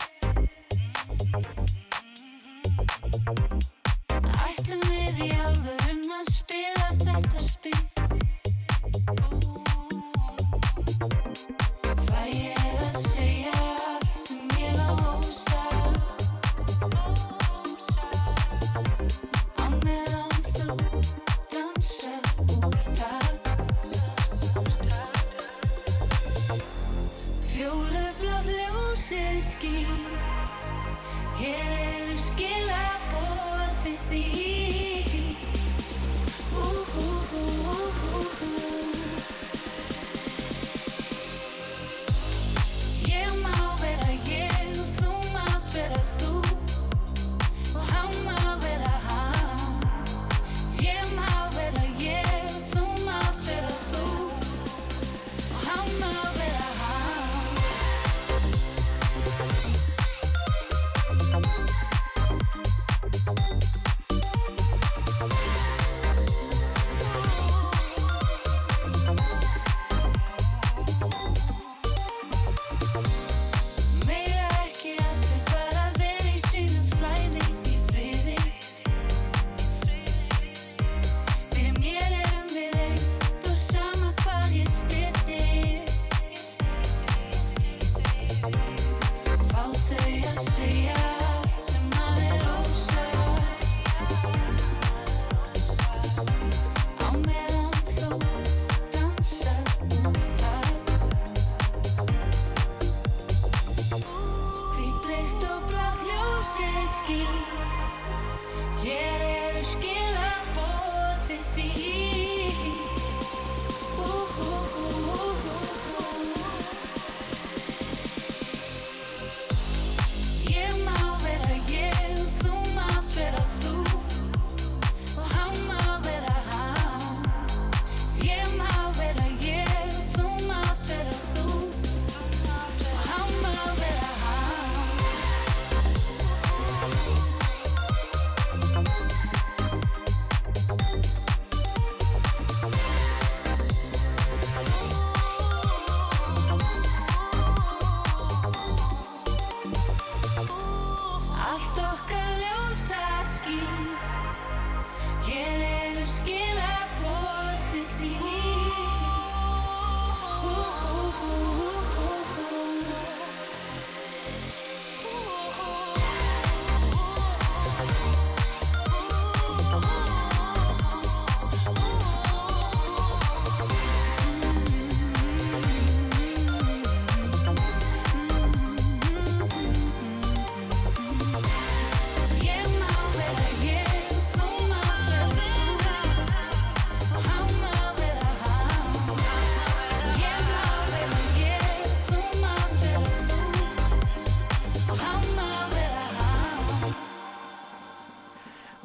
S13: Ætlum við í alvörun að spila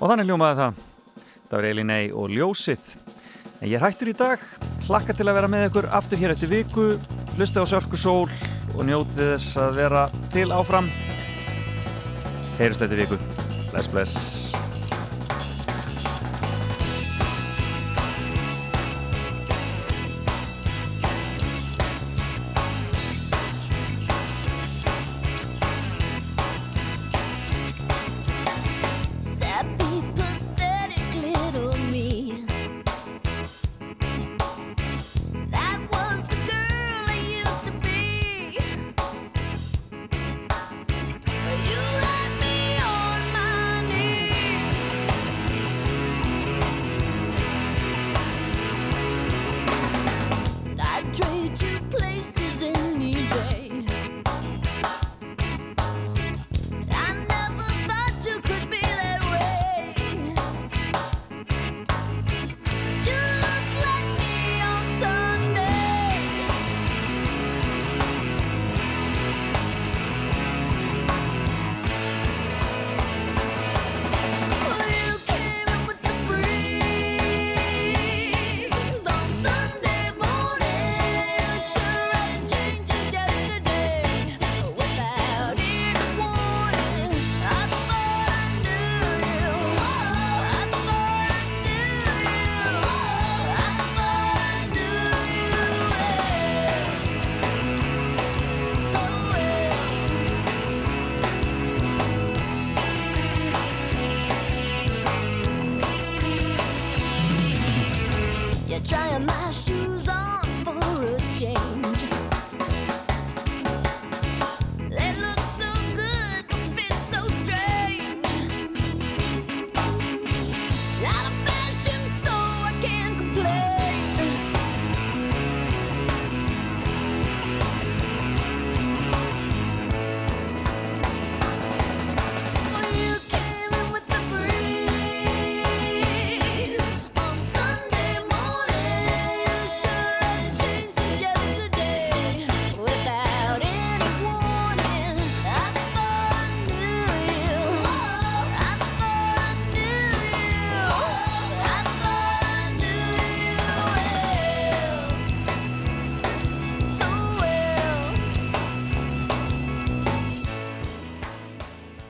S13: og
S1: þannig ljómaði það. Það var Elín Ey og Ljósið. En ég er hættur í dag. Hlakka til að vera með ykkur aftur hér eftir viku. Hlusta á Sölku Sól og njótið þess að vera til áfram. Heyrst eftir viku. Bless bless